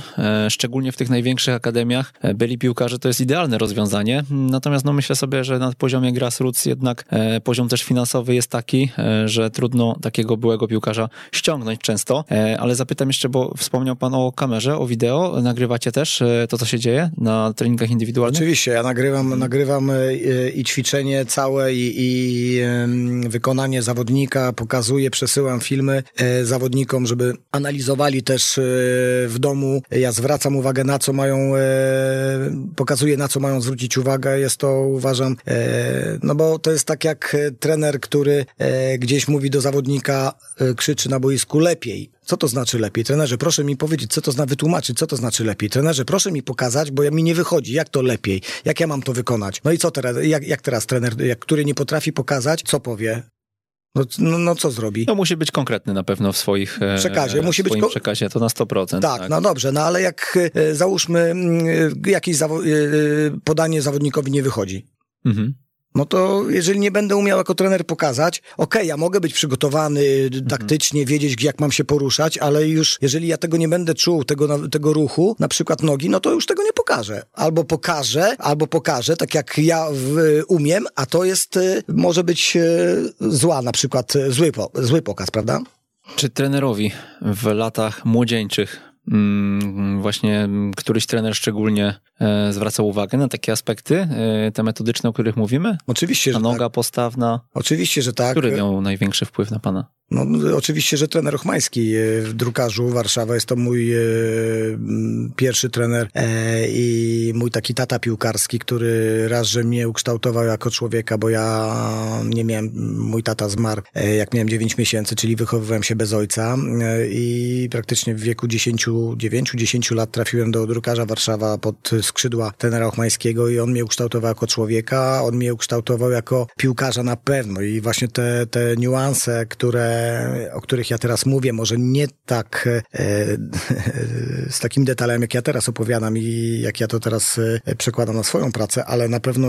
szczególnie w tych największych akademiach, byli piłkarze to jest idealne rozwiązanie. Natomiast no myślę sobie, że na poziomie grassroots jednak poziom też finansowy jest taki, że trudno takiego byłego piłkarza ściągnąć często. Ale zapytam jeszcze, bo wspomniał pan o kamerze, o wideo. Nagrywacie też to, co się dzieje na treningach indywidualnych? Oczywiście, ja nagrywam, nagrywam i ćwiczenie całe i, i wykonanie zawodnika, pokazuję, przesyłam filmy e, zawodnikom, żeby analizowali też e, w domu. Ja zwracam uwagę na co mają, e, pokazuję na co mają zwrócić uwagę. Jest to uważam, no bo to jest tak jak trener, który gdzieś mówi do zawodnika, krzyczy na boisku lepiej. Co to znaczy lepiej? Trenerze, proszę mi powiedzieć, co to znaczy, wytłumaczyć, co to znaczy lepiej. Trenerze, proszę mi pokazać, bo ja mi nie wychodzi, jak to lepiej, jak ja mam to wykonać. No i co teraz, jak, jak teraz trener, jak, który nie potrafi pokazać, co powie? No, no, no, co zrobi? No musi być konkretny na pewno w swoich e, przekazie. Musi być ko- przekazie, to na 100%. Tak, tak, no dobrze, no ale jak e, załóżmy mm, e, jakieś zawo- podanie zawodnikowi nie wychodzi. Mhm no to jeżeli nie będę umiał jako trener pokazać, okej, okay, ja mogę być przygotowany taktycznie, wiedzieć jak mam się poruszać, ale już jeżeli ja tego nie będę czuł, tego, tego ruchu, na przykład nogi, no to już tego nie pokażę. Albo pokażę, albo pokażę, tak jak ja w, umiem, a to jest, y, może być y, zła, na przykład y, zły, zły pokaz, prawda? Czy trenerowi w latach młodzieńczych właśnie któryś trener szczególnie e, zwracał uwagę na takie aspekty, e, te metodyczne, o których mówimy? Oczywiście, że noga tak. postawna. Oczywiście, że tak. Który miał największy wpływ na pana? No, oczywiście, że trener Ochmański e, w drukarzu Warszawa. Jest to mój e, pierwszy trener e, i mój taki tata piłkarski, który raz, że mnie ukształtował jako człowieka, bo ja nie miałem, mój tata zmarł jak miałem 9 miesięcy, czyli wychowywałem się bez ojca i praktycznie w wieku 10, 9-10 lat trafiłem do drukarza Warszawa pod skrzydła trenera Ochmańskiego i on mnie ukształtował jako człowieka, on mnie ukształtował jako piłkarza na pewno. I właśnie te, te niuanse, które o których ja teraz mówię, może nie tak e, z takim detalem, jak ja teraz opowiadam i jak ja to teraz e, przekładam na swoją pracę, ale na pewno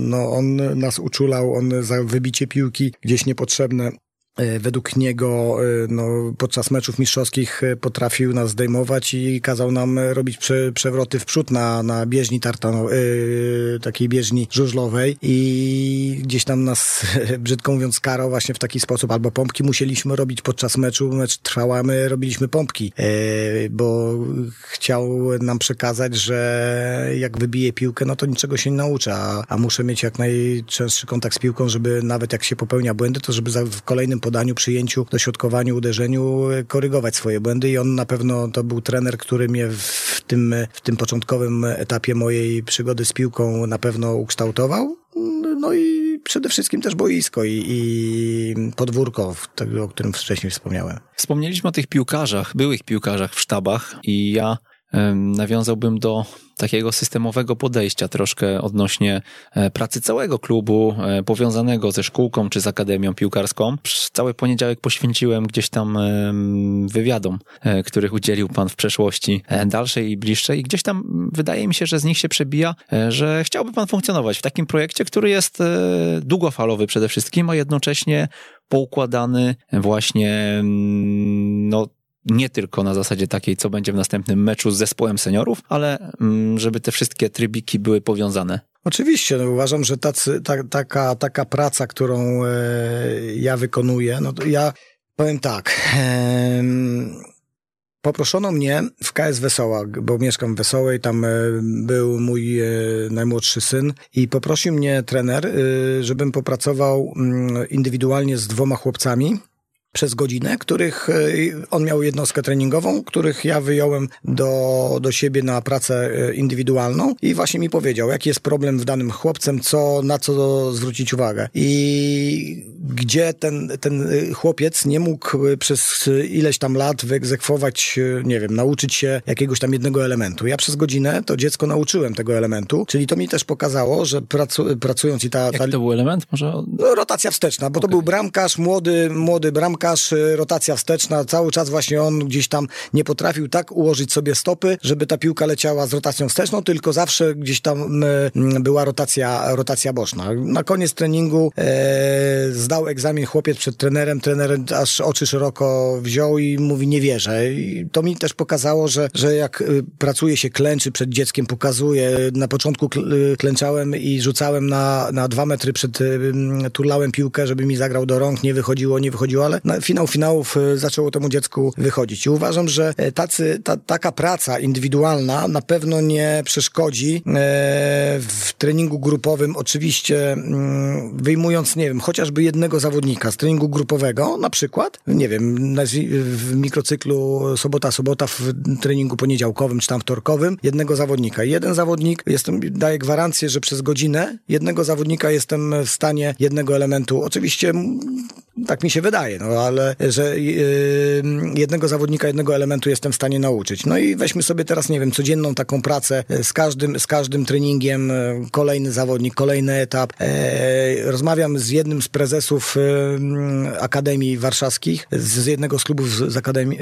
no, on nas uczulał, on za wybicie piłki gdzieś niepotrzebne. E, według niego e, no, podczas meczów mistrzowskich e, potrafił nas zdejmować i kazał nam robić prze, przewroty w przód na, na bieżni tartano, yy, takiej bieżni żużlowej i gdzieś tam nas, brzydko mówiąc, karał właśnie w taki sposób. Albo pompki musieliśmy robić podczas meczu, mecz trwał, a my robiliśmy pompki, yy, bo chciał nam przekazać, że jak wybiję piłkę, no to niczego się nie nauczę, a, a muszę mieć jak najczęstszy kontakt z piłką, żeby nawet jak się popełnia błędy, to żeby za, w kolejnym podaniu, przyjęciu, dośrodkowaniu, uderzeniu e, korygować swoje błędy i on na pewno to był trener, który mnie w tym, w tym początkowym etapie mojej przygody z piłką na pewno ukształtował. No i przede wszystkim też boisko i, i podwórko, o którym wcześniej wspomniałem. Wspomnieliśmy o tych piłkarzach, byłych piłkarzach w sztabach i ja nawiązałbym do takiego systemowego podejścia troszkę odnośnie e, pracy całego klubu, e, powiązanego ze szkółką czy z akademią piłkarską. Cały poniedziałek poświęciłem gdzieś tam wywiadom, e, których udzielił pan w przeszłości dalszej i bliższej. I gdzieś tam wydaje mi się, że z nich się przebija, że chciałby pan funkcjonować w takim projekcie, który jest długofalowy przede wszystkim, a jednocześnie poukładany właśnie no, nie tylko na zasadzie takiej, co będzie w następnym meczu z zespołem seniorów, ale mm, żeby te wszystkie trybiki były powiązane. Oczywiście, no uważam, że tacy, ta, taka, taka praca, którą e, ja wykonuję, no to ja powiem tak. E, poproszono mnie w KS Wesoła, bo mieszkam w Wesołej, tam e, był mój e, najmłodszy syn i poprosił mnie trener, e, żebym popracował mm, indywidualnie z dwoma chłopcami przez godzinę, których e, on miał jednostkę treningową, których ja wyjąłem do, do siebie na pracę e, indywidualną i właśnie mi powiedział, jaki jest problem w danym chłopcem, co, na co zwrócić uwagę. I gdzie ten, ten chłopiec nie mógł przez ileś tam lat wyegzekwować, nie wiem, nauczyć się jakiegoś tam jednego elementu. Ja przez godzinę to dziecko nauczyłem tego elementu, czyli to mi też pokazało, że pracu, pracując i ta... Jaki to był element? Może... No, rotacja wsteczna, bo okay. to był bramkarz, młody, młody bramkarz, rotacja wsteczna, cały czas właśnie on gdzieś tam nie potrafił tak ułożyć sobie stopy, żeby ta piłka leciała z rotacją wsteczną, tylko zawsze gdzieś tam była rotacja, rotacja boczna. Na koniec treningu e, zdał egzamin chłopiec przed trenerem, trener aż oczy szeroko wziął i mówi nie wierzę. I to mi też pokazało, że, że jak y, pracuje się klęczy przed dzieckiem, pokazuje. Na początku y, klęczałem i rzucałem na, na dwa metry przed, y, turlałem piłkę, żeby mi zagrał do rąk, nie wychodziło, nie wychodziło, ale na finał finałów zaczęło temu dziecku wychodzić. I uważam, że e, tacy, ta, taka praca indywidualna na pewno nie przeszkodzi e, w treningu grupowym, oczywiście mm, wyjmując, nie wiem, chociażby jednego zawodnika z treningu grupowego, na przykład, nie wiem, w mikrocyklu sobota, sobota w treningu poniedziałkowym czy tam wtorkowym, jednego zawodnika. Jeden zawodnik, jestem, daję gwarancję, że przez godzinę jednego zawodnika jestem w stanie jednego elementu, oczywiście tak mi się wydaje, no ale że yy, jednego zawodnika, jednego elementu jestem w stanie nauczyć. No i weźmy sobie teraz, nie wiem, codzienną taką pracę z każdym, z każdym treningiem, kolejny zawodnik, kolejny etap. E, rozmawiam z jednym z prezesów e, Akademii Warszawskich, z jednego z klubów z Akademii,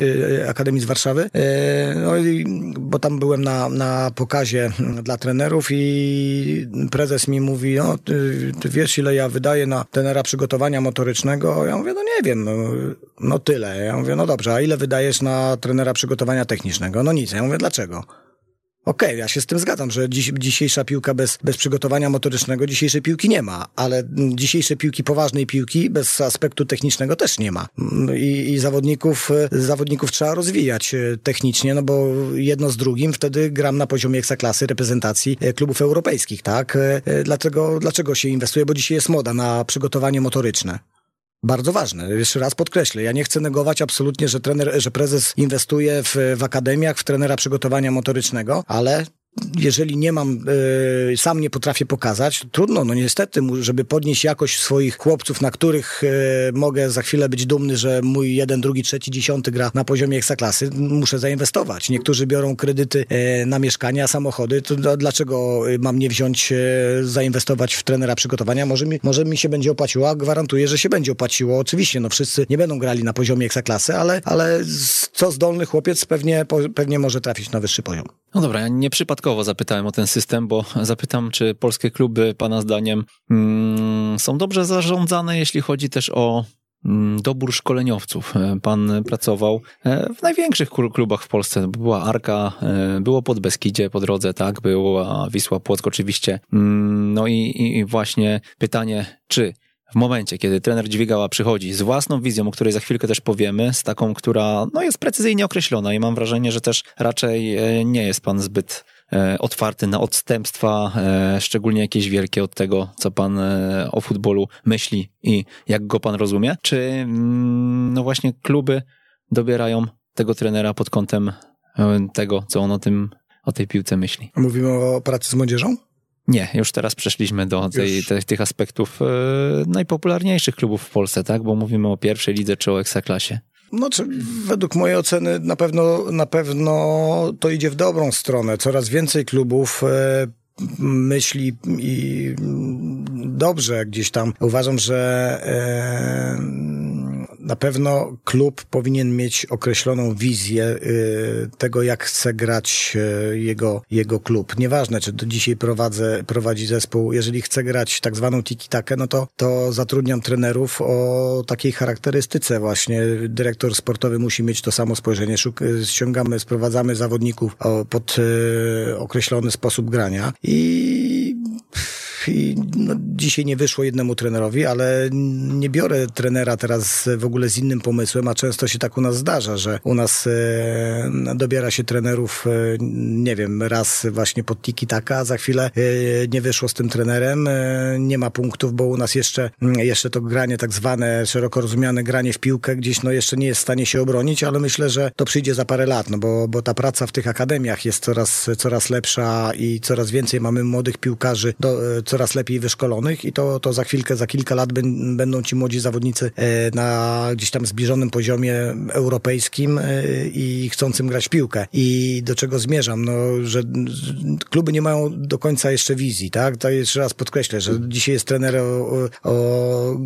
Akademii z Warszawy, e, no i, bo tam byłem na, na pokazie dla trenerów i prezes mi mówi, no ty, ty wiesz ile ja wydaję na trenera przygotowania motorycznego? Ja mówię, no nie wiem, no, tyle. Ja mówię, no dobrze, a ile wydajesz na trenera przygotowania technicznego? No nic. Ja mówię, dlaczego? Okej, okay, ja się z tym zgadzam, że dziś, dzisiejsza piłka bez, bez przygotowania motorycznego dzisiejszej piłki nie ma, ale dzisiejsze piłki, poważnej piłki bez aspektu technicznego też nie ma. I, i zawodników, zawodników trzeba rozwijać e, technicznie, no bo jedno z drugim wtedy gram na poziomie ekstraklasy reprezentacji e, klubów europejskich, tak? E, dlaczego, dlaczego się inwestuje? Bo dzisiaj jest moda na przygotowanie motoryczne. Bardzo ważne. Jeszcze raz podkreślę, ja nie chcę negować absolutnie, że trener, że prezes inwestuje w, w akademiach, w trenera przygotowania motorycznego, ale jeżeli nie mam, y, sam nie potrafię pokazać, trudno, no niestety, żeby podnieść jakość swoich chłopców, na których y, mogę za chwilę być dumny, że mój jeden, drugi, trzeci, dziesiąty gra na poziomie ekstraklasy, muszę zainwestować. Niektórzy biorą kredyty y, na mieszkania, samochody, to dlaczego mam nie wziąć, zainwestować w trenera przygotowania? Może mi, może mi się będzie opłaciło, a gwarantuję, że się będzie opłaciło. Oczywiście, no wszyscy nie będą grali na poziomie ekstraklasy, ale, ale co zdolny chłopiec pewnie, pewnie może trafić na wyższy poziom. No dobra, ja nie przypadkowo zapytałem o ten system, bo zapytam, czy polskie kluby, Pana zdaniem, mm, są dobrze zarządzane, jeśli chodzi też o mm, dobór szkoleniowców. E, pan pracował e, w największych klubach w Polsce. Była Arka, e, było pod Beskidzie po drodze, tak, była Wisła Płock oczywiście. Mm, no i, i właśnie pytanie, czy w momencie, kiedy trener Dźwigała przychodzi z własną wizją, o której za chwilkę też powiemy, z taką, która no, jest precyzyjnie określona i mam wrażenie, że też raczej e, nie jest pan zbyt e, otwarty na odstępstwa, e, szczególnie jakieś wielkie od tego, co pan o futbolu myśli i jak go pan rozumie, czy mm, no właśnie kluby dobierają tego trenera pod kątem tego, co on o tym, o tej piłce myśli. Mówimy o pracy z młodzieżą? Nie, już teraz przeszliśmy do tej, te, tych aspektów e, najpopularniejszych klubów w Polsce, tak? Bo mówimy o pierwszej lidze czy o ekstraklasie. No, czy według mojej oceny na pewno, na pewno to idzie w dobrą stronę. Coraz więcej klubów e, myśli i dobrze gdzieś tam. Uważam, że e, na pewno klub powinien mieć określoną wizję y, tego, jak chce grać y, jego, jego klub. Nieważne, czy do dzisiaj prowadzę, prowadzi zespół. Jeżeli chce grać tak zwaną tiki-takę, no to, to zatrudniam trenerów o takiej charakterystyce właśnie. Dyrektor sportowy musi mieć to samo spojrzenie. ściągamy, sprowadzamy zawodników pod y, określony sposób grania i i no, dzisiaj nie wyszło jednemu trenerowi, ale nie biorę trenera teraz w ogóle z innym pomysłem, a często się tak u nas zdarza, że u nas e, dobiera się trenerów, e, nie wiem, raz właśnie pod tiki taka, za chwilę e, nie wyszło z tym trenerem, e, nie ma punktów, bo u nas jeszcze, jeszcze to granie tak zwane, szeroko rozumiane granie w piłkę gdzieś no jeszcze nie jest w stanie się obronić, ale myślę, że to przyjdzie za parę lat, no bo, bo ta praca w tych akademiach jest coraz, coraz lepsza i coraz więcej mamy młodych piłkarzy, do, coraz lepiej wyszkolonych i to, to za chwilkę, za kilka lat będą ci młodzi zawodnicy na gdzieś tam zbliżonym poziomie europejskim i chcącym grać piłkę. I do czego zmierzam? No, że kluby nie mają do końca jeszcze wizji, tak? To jeszcze raz podkreślę, że dzisiaj jest trener o, o,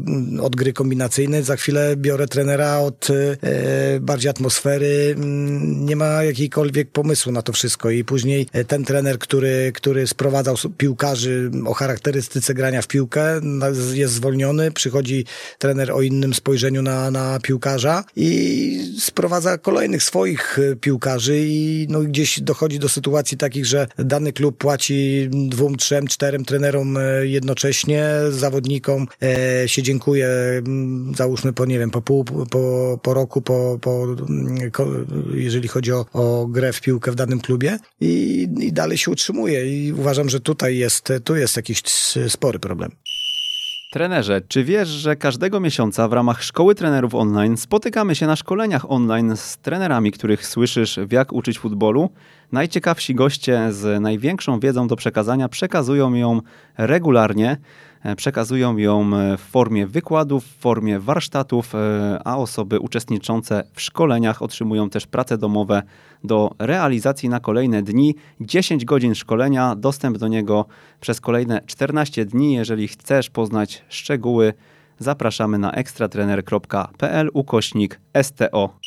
od gry kombinacyjnej, za chwilę biorę trenera od e, bardziej atmosfery, nie ma jakiejkolwiek pomysłu na to wszystko i później e, ten trener, który, który sprowadzał piłkarzy o charakterystyce grania w piłkę, jest zwolniony, przychodzi trener o innym spojrzeniu na, na piłkarza i sprowadza kolejnych swoich e, piłkarzy i no, gdzieś dochodzi do sytuacji takich, że dany klub płaci dwóm, trzem, czterem trenerom e, jednocześnie, zawodnikom e, się dziękuję, załóżmy po, nie wiem, po pół, po, po roku, po, po, jeżeli chodzi o, o grę w piłkę w danym klubie i, i dalej się utrzymuje. I uważam, że tutaj jest, tu jest jakiś spory problem. Trenerze, czy wiesz, że każdego miesiąca w ramach Szkoły Trenerów Online spotykamy się na szkoleniach online z trenerami, których słyszysz w jak uczyć futbolu? Najciekawsi goście z największą wiedzą do przekazania przekazują ją regularnie. E, przekazują ją e, w formie wykładów, w formie warsztatów, e, a osoby uczestniczące w szkoleniach otrzymują też prace domowe do realizacji na kolejne dni. 10 godzin szkolenia, dostęp do niego przez kolejne 14 dni. Jeżeli chcesz poznać szczegóły, zapraszamy na ekstratrener.pl ukośnik STO.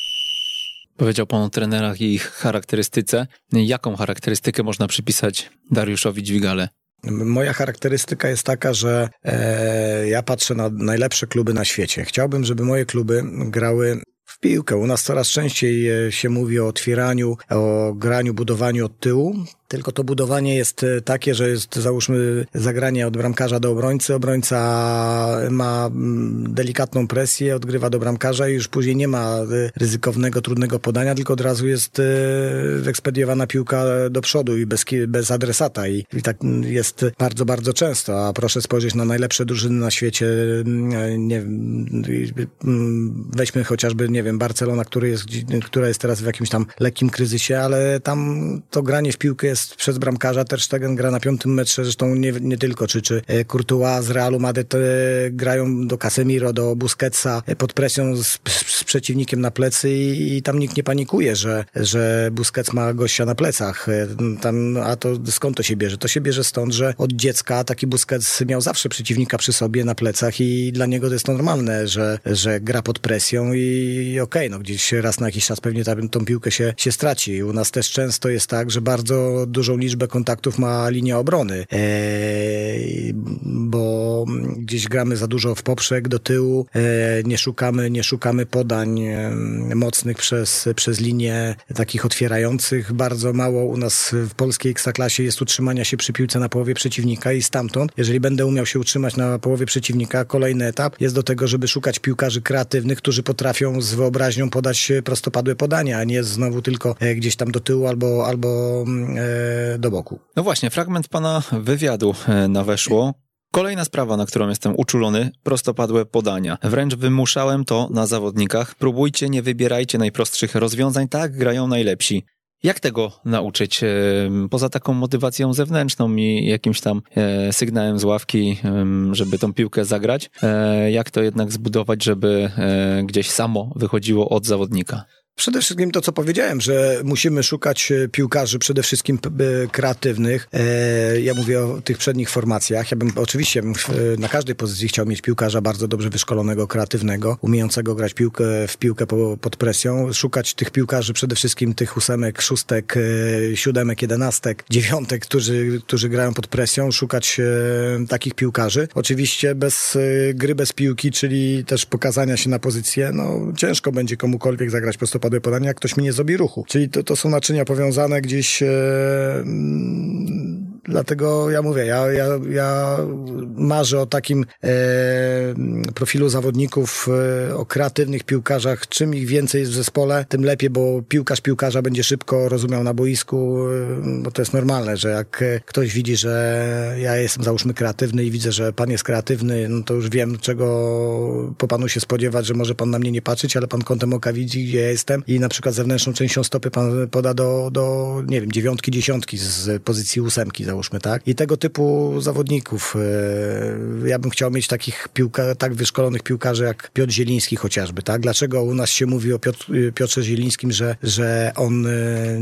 Powiedział Pan o trenerach i ich charakterystyce. Jaką charakterystykę można przypisać Dariuszowi Dźwigale? Moja charakterystyka jest taka, że e, ja patrzę na najlepsze kluby na świecie. Chciałbym, żeby moje kluby grały w piłkę. U nas coraz częściej e, się mówi o otwieraniu, o graniu, budowaniu od tyłu. Tylko to budowanie jest e, takie, że jest załóżmy zagranie od bramkarza do obrońcy. Obrońca ma mm, delikatną presję, odgrywa do bramkarza i już później nie ma e, ryzykownego, trudnego podania, tylko od razu jest ekspediowana piłka do przodu i bez, bez adresata. I, I tak jest bardzo, bardzo często. A proszę spojrzeć na najlepsze drużyny na świecie. Mm, nie, mm, weźmy chociażby, nie wiem, Barcelona, który jest, która jest teraz w jakimś tam lekkim kryzysie, ale tam to granie w piłkę jest przez bramkarza. Ter Stegen gra na piątym metrze, zresztą nie, nie tylko, czy, czy e, Courtois z Realu Madrid e, grają do Casemiro, do Busquetsa e, pod presją z, z przeciwnikiem na plecy i, i, tam nikt nie panikuje, że, że Busquets ma gościa na plecach. Tam, a to skąd to się bierze? To się bierze stąd, że od dziecka taki Busquets miał zawsze przeciwnika przy sobie na plecach i dla niego to jest normalne, że, że gra pod presją i okej, okay, no gdzieś raz na jakiś czas pewnie ta, tą piłkę się, się straci. U nas też często jest tak, że bardzo dużą liczbę kontaktów ma linia obrony, eee, bo gdzieś gramy za dużo w poprzek, do tyłu, eee, nie szukamy, nie szukamy podań e, mocnych przez, przez linię takich otwierających. Bardzo mało u nas w polskiej ekstraklasie jest utrzymania się przy piłce na połowie przeciwnika i stamtąd, jeżeli będę umiał się utrzymać na połowie przeciwnika, kolejny etap jest do tego, żeby szukać piłkarzy kreatywnych, którzy potrafią z wyobraźnią podać prostopadłe podania, a nie znowu tylko e, gdzieś tam do tyłu albo, albo mm, e, do boku. No właśnie, fragment pana wywiadu e, na weszło. Kolejna sprawa, na którą jestem uczulony, prostopadłe podania. Wręcz wymuszałem to na zawodnikach. Próbujcie, nie wybierajcie najprostszych rozwiązań, tak grają najlepsi. Jak tego nauczyć? Poza taką motywacją zewnętrzną i jakimś tam sygnałem z ławki, żeby tą piłkę zagrać, jak to jednak zbudować, żeby gdzieś samo wychodziło od zawodnika? Przede wszystkim to, co powiedziałem, że musimy szukać e, piłkarzy przede wszystkim kreatywnych. E, ja mówię o tych przednich formacjach. Ja bym oczywiście na każdej pozycji chciał mieć piłkarza bardzo dobrze wyszkolonego, kreatywnego, umiejącego grać piłkę w piłkę pod presją. Szukać tych piłkarzy przede wszystkim tych ósemek, szóstek, e, siódemek, jedenastek, dziewiątek, którzy, którzy grają pod presją. Szukać takich piłkarzy. Oczywiście bez gry, bez piłki, czyli też pokazania się na pozycję, no ciężko będzie komukolwiek zagrać prosto padłe podanie, jak ktoś mi nie zrobi ruchu. Czyli to, to są naczynia powiązane gdzieś, e, dlatego ja mówię, ja, ja, ja marzę o takim e, profilu zawodników, e, o kreatywnych piłkarzach. Czym ich więcej jest w zespole, tym lepiej, bo piłkarz piłkarza będzie szybko rozumiał na boisku, e, bo to jest normalne, że jak ktoś widzi, że ja jestem załóżmy kreatywny i widzę, że pan jest kreatywny, no to już wiem, czego po panu się spodziewać, że może pan na mnie nie patrzeć, ale pan kątem oka widzi, gdzie ja jestem i na przykład zewnętrzną częścią stopy pan poda do, do nie wiem, dziewiątki, dziesiątki z pozycji ósemki, załóżmy, tak? I tego typu zawodników. E, ja bym chciał mieć takich piłka, tak wyszkolonych piłkarzy jak Piotr Zieliński chociażby, tak? Dlaczego u nas się mówi o Piotr, Piotrze Zielińskim, że, że on e,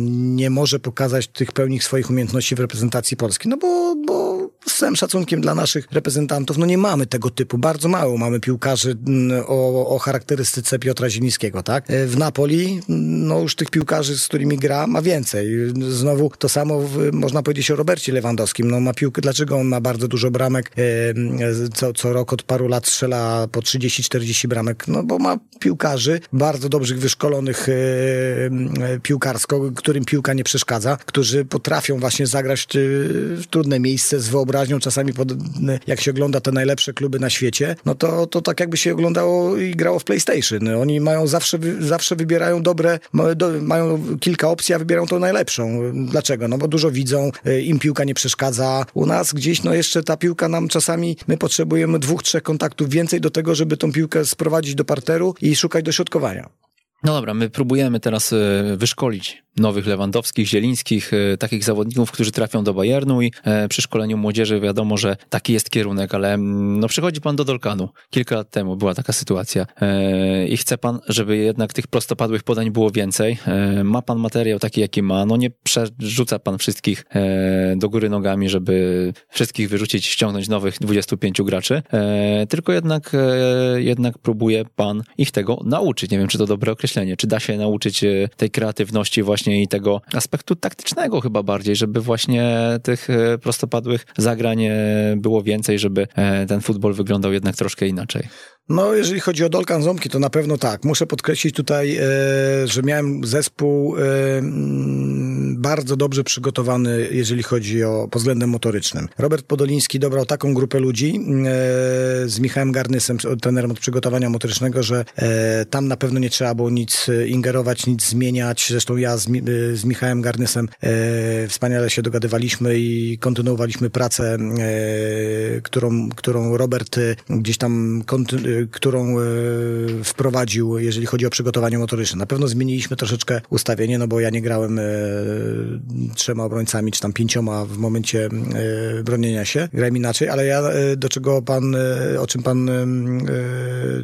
nie może pokazać tych pełnych swoich umiejętności w reprezentacji Polski? No bo, bo z całym szacunkiem dla naszych reprezentantów, no nie mamy tego typu, bardzo mało mamy piłkarzy mm, o, o charakterystyce Piotra Zielińskiego, tak? E, w Napoli, no już tych piłkarzy, z którymi gra, ma więcej. Znowu to samo w, można powiedzieć o Robercie Lewandowskim. No ma piłkę, dlaczego on ma bardzo dużo bramek, e, co, co rok od paru lat strzela po 30-40 bramek? No bo ma piłkarzy, bardzo dobrych, wyszkolonych e, piłkarsko, którym piłka nie przeszkadza, którzy potrafią właśnie zagrać w trudne miejsce z wyobraźnią, czasami pod, jak się ogląda te najlepsze kluby na świecie, no to, to tak jakby się oglądało i grało w PlayStation. Oni mają zawsze, zawsze wybierają dobre, mają kilka opcji, a wybierają tą najlepszą. Dlaczego? No bo dużo widzą, y, im piłka nie przeszkadza. U nas gdzieś, no jeszcze ta piłka nam czasami, my potrzebujemy dwóch, trzech kontaktów więcej do tego, żeby tą piłkę sprowadzić do parteru i szukać dośrodkowania. No dobra, my próbujemy teraz y, wyszkolić nowych Lewandowskich, Zielińskich, e, takich zawodników, którzy trafią do Bayernu i e, przy szkoleniu młodzieży wiadomo, że taki jest kierunek, ale mm, no przychodzi pan do Dolkanu. Kilka lat temu była taka sytuacja e, i chce pan, żeby jednak tych prostopadłych podań było więcej. Ma pan materiał taki, jaki ma, no nie przerzuca pan wszystkich do góry nogami, żeby wszystkich wyrzucić, ściągnąć nowych 25 graczy, tylko jednak, jednak próbuje pan ich tego nauczyć. Nie wiem, czy to dobre określenie, czy da się nauczyć tej kreatywności właśnie i tego aspektu taktycznego chyba bardziej, żeby właśnie tych e, prostopadłych zagrań e, było więcej, żeby e, ten futbol wyglądał jednak troszkę inaczej. No, jeżeli chodzi o Dolkan Ząbki, to na pewno tak. Muszę podkreślić tutaj, e, że miałem zespół e, bardzo dobrze przygotowany, jeżeli chodzi o pod względem motorycznym. Robert Podoliński dobrał taką grupę ludzi e, z Michałem Garnysem, trenerem od przygotowania motorycznego, że tam na pewno nie trzeba było nic ingerować, nic zmieniać. Zresztą ja z, z Michałem Garnysem wspaniale się dogadywaliśmy i kontynuowaliśmy pracę, którą, którą Robert gdzieś tam kontynuował którą e, wprowadził, jeżeli chodzi o przygotowanie motoryczne. Na pewno zmieniliśmy troszeczkę ustawienie, no bo ja nie grałem e, trzema obrońcami, czy tam pięcioma w momencie e, bronienia się. Grałem inaczej, ale ja do czego pan, o czym pan,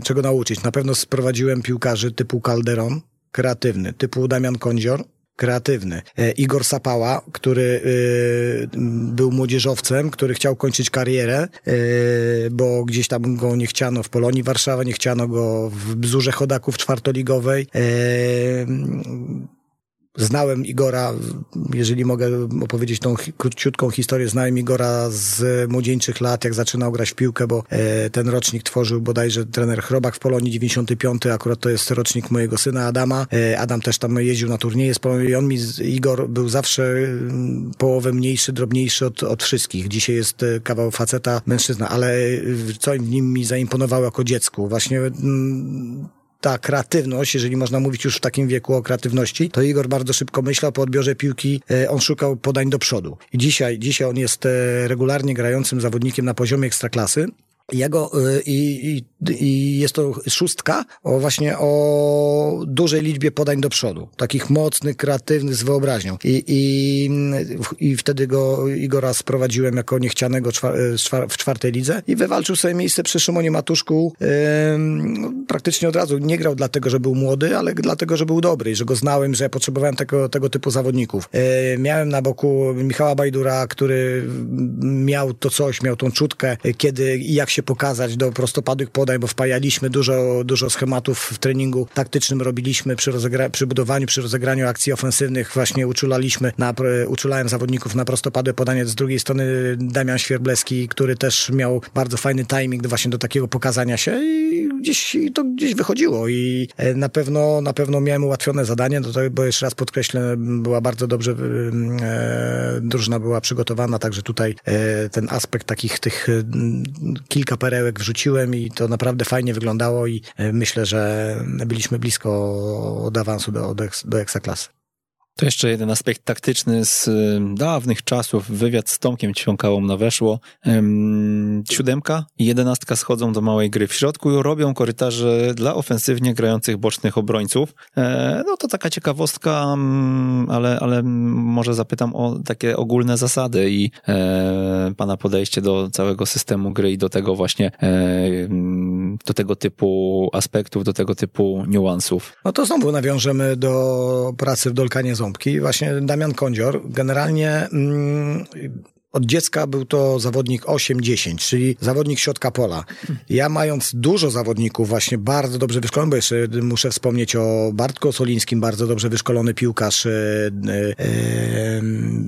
czego nauczyć? Na pewno sprowadziłem piłkarzy typu Calderon, kreatywny, typu Damian Kondzior, kreatywny. E, Igor Sapała, który e, był młodzieżowcem, który chciał kończyć karierę, e, bo gdzieś tam go nie chciano w Polonii Warszawa, nie chciano go w Bzurze Chodaków czwartoligowej. Znałem Igora, jeżeli mogę opowiedzieć tą króciutką historię, znałem Igora z młodzieńczych lat, jak zaczynał grać w piłkę, bo e, ten rocznik tworzył bodajże trener Chrobak w Polonii 95, akurat to jest rocznik mojego syna Adama. E, Adam też tam jeździł na turnieje z Polonii i on mi, Igor był zawsze mm, połowę mniejszy, drobniejszy od, od wszystkich. Dzisiaj jest e, kawał faceta, mężczyzna, ale co w nim mi zaimponowało jako dziecku? Właśnie mm, ta kreatywność, jeżeli można mówić już w takim wieku o kreatywności, to Igor bardzo szybko myślał po odbiorze piłki, e, on szukał podań do przodu. I dzisiaj, dzisiaj on jest e, regularnie grającym zawodnikiem na poziomie ekstraklasy. Jego, y, i, i, i jest to szóstka o właśnie o dużej liczbie podań do przodu. Takich mocnych, kreatywnych, z wyobraźnią. I, i, i wtedy go Igora sprowadziłem jako niechcianego w czwartej lidze i wywalczył sobie miejsce przy Szymonie Matuszku. Praktycznie od razu. Nie grał dlatego, że był młody, ale dlatego, że był dobry i że go znałem, że potrzebowałem tego, tego typu zawodników. Yy, miałem na boku Michała Bajdura, który miał to coś, miał tą czutkę, kiedy i jak się pokazać do prostopadłych podań, bo wpajaliśmy dużo, dużo schematów w treningu taktycznym, robiliśmy przy, rozegra- przy budowaniu, przy rozegraniu akcji ofensywnych, właśnie uczulaliśmy, na, uczulałem zawodników na prostopadłe podanie. Z drugiej strony Damian Świerbleski, który też miał bardzo fajny timing właśnie do takiego pokazania się i gdzieś to gdzieś wychodziło i e, na pewno, na pewno miałem ułatwione zadanie, do tego, bo jeszcze raz podkreślę, była bardzo dobrze, e, drużyna była przygotowana, także tutaj e, ten aspekt takich tych e, kilka perełek wrzuciłem i to naprawdę fajnie wyglądało i e, myślę, że byliśmy blisko od awansu do, do, do. To jeszcze jeden aspekt taktyczny z dawnych czasów. Wywiad z Tomkiem Ćwiąkałą na weszło. Siódemka i jedenastka schodzą do małej gry w środku i robią korytarze dla ofensywnie grających bocznych obrońców. E, no to taka ciekawostka, mm, ale, ale może zapytam o takie ogólne zasady i e, pana podejście do całego systemu gry i do tego właśnie, e, do tego typu aspektów, do tego typu niuansów. No to znowu nawiążemy do pracy w Dolkanie Ząbki. Właśnie Damian Kądzior generalnie mm, od dziecka był to zawodnik 8-10, czyli zawodnik środka pola. Ja mając dużo zawodników właśnie bardzo dobrze wyszkolonych, bo jeszcze muszę wspomnieć o Bartku Solińskim, bardzo dobrze wyszkolony piłkarz, e, e,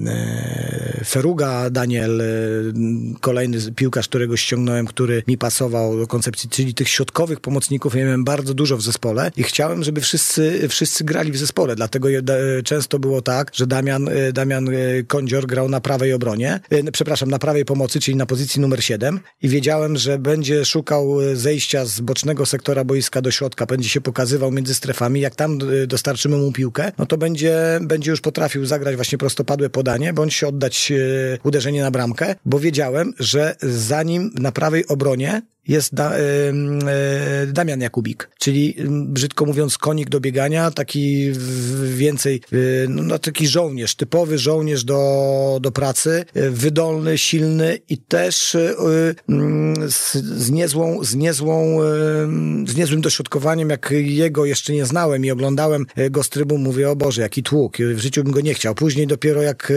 e, Feruga Daniel, e, kolejny piłkarz, którego ściągnąłem, który mi pasował do koncepcji, czyli tych środkowych pomocników. Ja miałem bardzo dużo w zespole i chciałem, żeby wszyscy, wszyscy grali w zespole, dlatego je, często było tak, że Damian, e, Damian e, Kądzior grał na prawej obronie, E, przepraszam, na prawej pomocy, czyli na pozycji numer 7 i wiedziałem, że będzie szukał e, zejścia z bocznego sektora boiska do środka, będzie się pokazywał między strefami, jak tam e, dostarczymy mu piłkę, no to będzie, będzie już potrafił zagrać właśnie prostopadłe podanie, bądź się oddać uderzenie na bramkę, bo wiedziałem, że zanim na prawej obronie jest da, y, Damian Jakubik, czyli brzydko mówiąc konik do biegania, taki więcej, y, no taki żołnierz, typowy żołnierz do, do pracy, y, wydolny, silny i też y, z, z, niezłą, z niezłą, z niezłym dośrodkowaniem, jak jego jeszcze nie znałem i oglądałem go z trybu, mówię, o Boże, jaki tłuk, w życiu bym go nie chciał. Później dopiero jak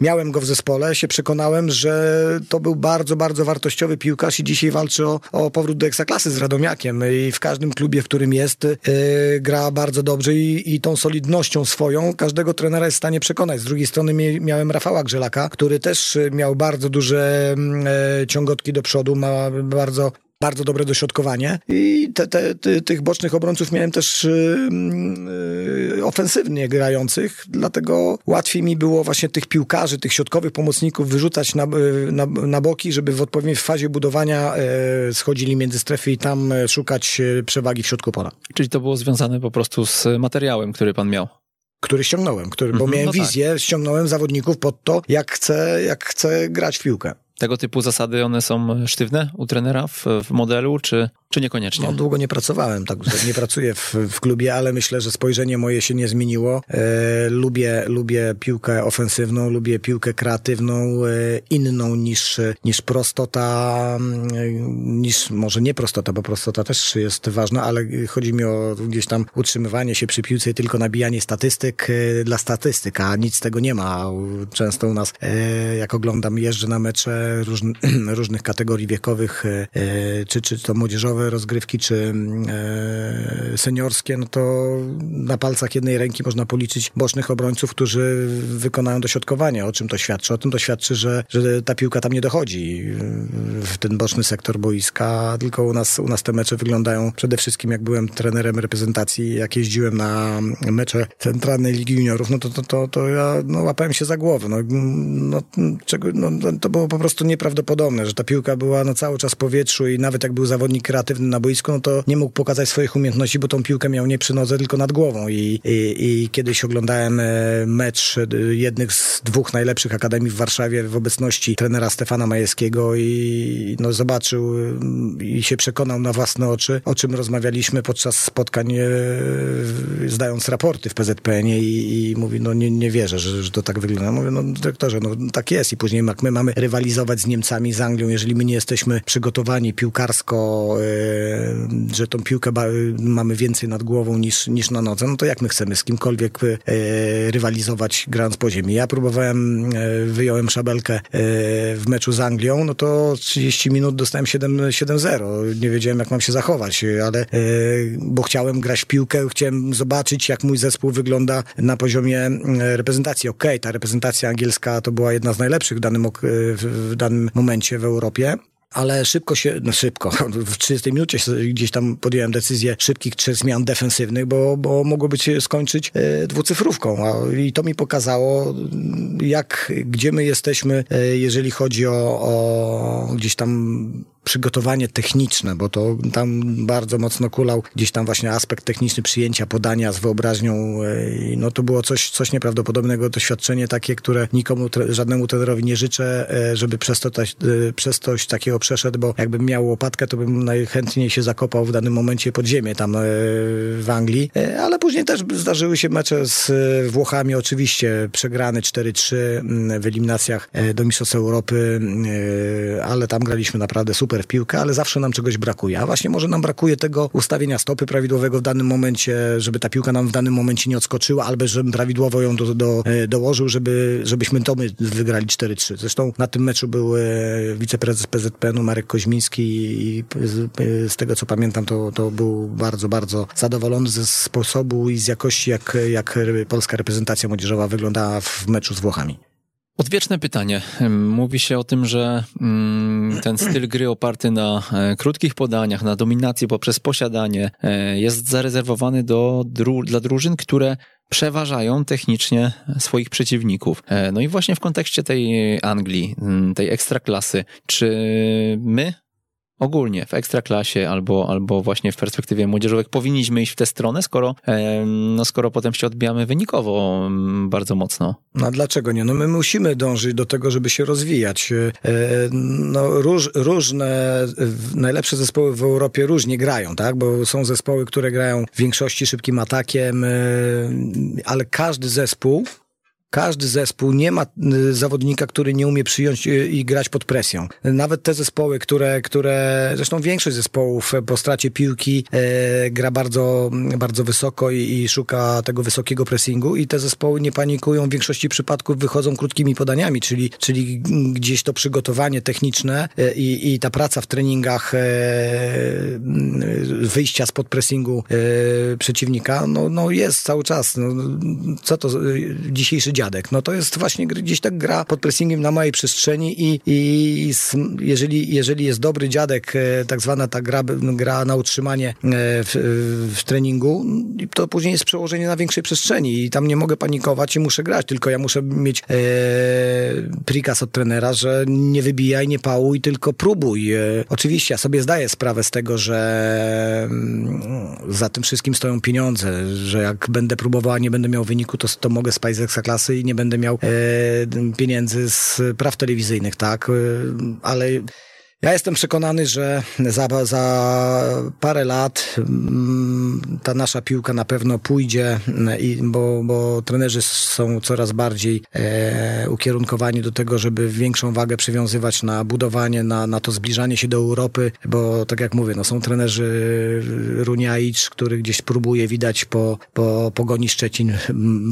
miałem go w zespole, się przekonałem, że to był bardzo, bardzo wartościowy piłkarz i dzisiaj walczy o, o powrót do Ekstraklasy z Radomiakiem i w każdym klubie, w którym jest, yy, gra bardzo dobrze i, i tą solidnością swoją każdego trenera jest w stanie przekonać. Z drugiej strony miałem Rafała Grzelaka, który też miał bardzo duże yy, ciągotki do przodu, ma bardzo bardzo dobre dośrodkowanie i te, te, te, tych bocznych obrońców miałem też yy, ofensywnie grających, dlatego łatwiej mi było właśnie tych piłkarzy, tych środkowych pomocników wyrzucać na, y, na, na boki, żeby w odpowiedniej fazie budowania yy, schodzili między strefy i tam y, szukać przewagi w środku pola. Czyli to było związane po prostu z materiałem, który pan miał? który ściągnąłem, który, bo -hmm, miałem no tak. wizję, tak. ściągnąłem zawodników pod to, jak chcę, jak chcę grać w piłkę. Tego typu zasady, one są sztywne u trenera w, w modelu, czy czy niekoniecznie? No, długo nie pracowałem, tak, nie pracuję w, w klubie, ale myślę, że spojrzenie moje się nie zmieniło. E, lubię, lubię piłkę ofensywną, lubię piłkę kreatywną, e, inną niż, niż prostota, mm, niż może nie prostota, bo prostota też jest ważna, ale chodzi mi o gdzieś tam utrzymywanie się przy piłce i tylko nabijanie statystyk e, dla statystyk, a nic z tego nie ma. Często u nas, e, jak oglądam, jeżdżę na mecze różn, różnych kategorii wiekowych, e, czy, czy to młodzieżowe, rozgrywki czy e, seniorskie, no to na palcach jednej ręki można policzyć bocznych obrońców, którzy wykonają dośrodkowanie. O czym to świadczy? O tym to świadczy, że, że ta piłka tam nie dochodzi w ten boczny sektor boiska, tylko u nas, u nas te mecze wyglądają przede wszystkim jak byłem trenerem reprezentacji, jak jeździłem na mecze Centralnej Ligi Juniorów, no to, to, to, to ja no, łapałem się za głowę. No, no, czego, no, to było po prostu nieprawdopodobne, że ta piłka była no, cały czas w powietrzu i nawet jak był zawodnik kreatywny, na boisku, no to nie mógł pokazać swoich umiejętności, bo tą piłkę miał nie przy nodze, tylko nad głową. I, i, i kiedyś oglądałem e, mecz e, jednych z dwóch najlepszych akademii w Warszawie w obecności trenera Stefana Majewskiego i no, zobaczył mm, i się przekonał na własne oczy, o czym rozmawialiśmy podczas spotkań e, zdając raporty w PZPN i, i mówi, no nie, nie wierzę, że, że to tak wygląda. Mówię, no dyrektorze, no tak jest i później jak my mamy rywalizować z Niemcami, z Anglią, jeżeli my nie jesteśmy przygotowani piłkarsko, że tą piłkę mamy więcej nad głową niż, niż na nodze, no to jak my chcemy z kimkolwiek e, rywalizować grając po ziemi? Ja próbowałem, e, wyjąłem szabelkę e, w meczu z Anglią, no to 30 minut dostałem 7-0. Nie wiedziałem, jak mam się zachować, ale bo chciałem grać w piłkę, chciałem zobaczyć, jak mój zespół wygląda na poziomie reprezentacji. Okej, okay, ta reprezentacja angielska to była jedna z najlepszych w danym, w danym momencie w Europie, ale szybko się, no szybko, w 30 minucie gdzieś tam podjąłem decyzję szybkich trzech zmian defensywnych, bo, bo mogło być skończyć e, dwucyfrówką. A, i to mi pokazało, jak, gdzie my jesteśmy, e, jeżeli chodzi o, o gdzieś tam przygotowanie techniczne, bo to tam bardzo mocno kulał gdzieś tam właśnie aspekt techniczny przyjęcia podania z wyobraźnią. No to było coś, coś nieprawdopodobnego, doświadczenie takie, które nikomu, żadnemu trenerowi nie życzę, żeby przez to, przez coś takiego przeszedł, bo jakbym miał łopatkę, to bym najchętniej się zakopał w danym momencie pod ziemię tam w Anglii, ale później też zdarzyły się mecze z Włochami, oczywiście przegrany 4-3 w eliminacjach do Mistrzostw Europy, ale tam graliśmy naprawdę super w piłkę, ale zawsze nam czegoś brakuje. A właśnie może nam brakuje tego ustawienia stopy prawidłowego w danym momencie, żeby ta piłka nam w danym momencie nie odskoczyła, albo żebym prawidłowo ją do, do, e, dołożył, żeby, żebyśmy to my wygrali 4-3. Zresztą na tym meczu był e, wiceprezes PZPN-u Marek Koźmiński i z, z tego co pamiętam, to, to był bardzo, bardzo zadowolony ze sposobu i z jakości, jak, jak polska reprezentacja młodzieżowa wyglądała w meczu z Włochami. Odwieczne pytanie. Mówi się o tym, że mm, ten styl gry oparty na e, krótkich podaniach, na dominacji poprzez posiadanie e, jest zarezerwowany do, dla drużyn, które przeważają technicznie swoich przeciwników. E, no i właśnie w kontekście tej Anglii, tej ekstraklasy, czy my ogólnie w ekstraklasie albo, albo właśnie w perspektywie młodzieżowych powinniśmy iść w tę stronę, skoro, no skoro potem się odbijamy wynikowo bardzo mocno. No a dlaczego nie? No my musimy dążyć do tego, żeby się rozwijać. E, no róż, różne, najlepsze zespoły w Europie różnie grają, tak? Bo są zespoły, które grają w większości szybkim atakiem, e, ale każdy zespół każdy zespół nie ma y, zawodnika, który nie umie przyjąć y, i grać pod presją. Nawet te zespoły, które, które zresztą większość zespołów po stracie piłki e, gra bardzo, bardzo wysoko i, i, szuka tego wysokiego pressingu i te zespoły nie panikują. W większości przypadków wychodzą krótkimi podaniami, czyli, czyli gdzieś to przygotowanie techniczne i, i ta praca w treningach e, wyjścia spod pressingu e, przeciwnika, no, no jest cały czas. No, co to dzisiejszy dział dziadek. No to jest właśnie gdzieś tak gra pod pressingiem na małej przestrzeni i, i jeżeli, jeżeli jest dobry dziadek, e, tak zwana ta gra, gra na utrzymanie e, w, w treningu, to później jest przełożenie na większej przestrzeni i tam nie mogę panikować i muszę grać, tylko ja muszę mieć e, prikaz od trenera, że nie wybijaj, nie pałuj, tylko próbuj. E, oczywiście ja sobie zdaję sprawę z tego, że mm, za tym wszystkim stoją pieniądze, że jak będę próbował, a nie będę miał wyniku, to, to mogę spać z ekstraklasy i nie będę miał e, pieniędzy z praw telewizyjnych, tak? E, ale ja jestem przekonany, że za, za parę lat mm, ta nasza piłka na pewno pójdzie, i, bo, bo trenerzy są coraz bardziej e, ukierunkowani do tego, żeby większą wagę przywiązywać na budowanie, na, na to zbliżanie się do Europy, bo tak jak mówię, no, są trenerzy Runiajcz, który gdzieś próbuje, widać po, po pogoni Szczecin,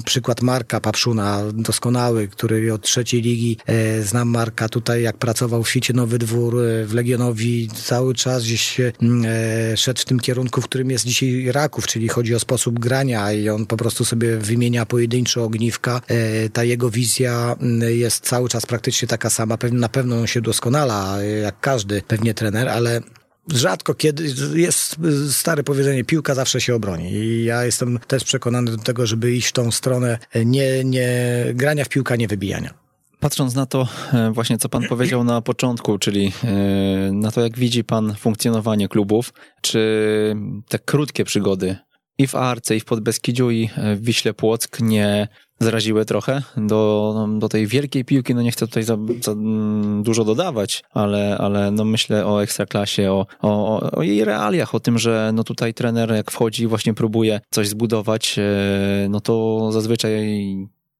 przykład Marka Papszuna, doskonały, który od trzeciej ligi, e, znam Marka tutaj, jak pracował w świecie Nowy Dwór, w Legionowi cały czas gdzieś mm, e, szedł w tym kierunku, w którym jest dzisiaj Raków, czyli chodzi o sposób grania i on po prostu sobie wymienia pojedyncze ogniwka. E, ta jego wizja mm, jest cały czas praktycznie taka sama. Na pewno się doskonala, e, jak każdy pewnie trener, ale rzadko kiedy jest stare powiedzenie, piłka zawsze się obroni. I ja jestem też przekonany do tego, żeby iść w tą stronę nie, nie grania w piłka, nie wybijania. Patrząc na to e, właśnie, co pan powiedział na początku, czyli e, na to, jak widzi pan funkcjonowanie klubów, czy te krótkie przygody i w Arce, i w Podbeskidziu, i w Wiśle Płock nie zraziły trochę do, do tej wielkiej piłki. No nie chcę tutaj za, za dużo dodawać, ale, ale no myślę o ekstraklasie, o, o, o jej realiach, o tym, że no tutaj trener jak wchodzi właśnie próbuje coś zbudować, e, no to zazwyczaj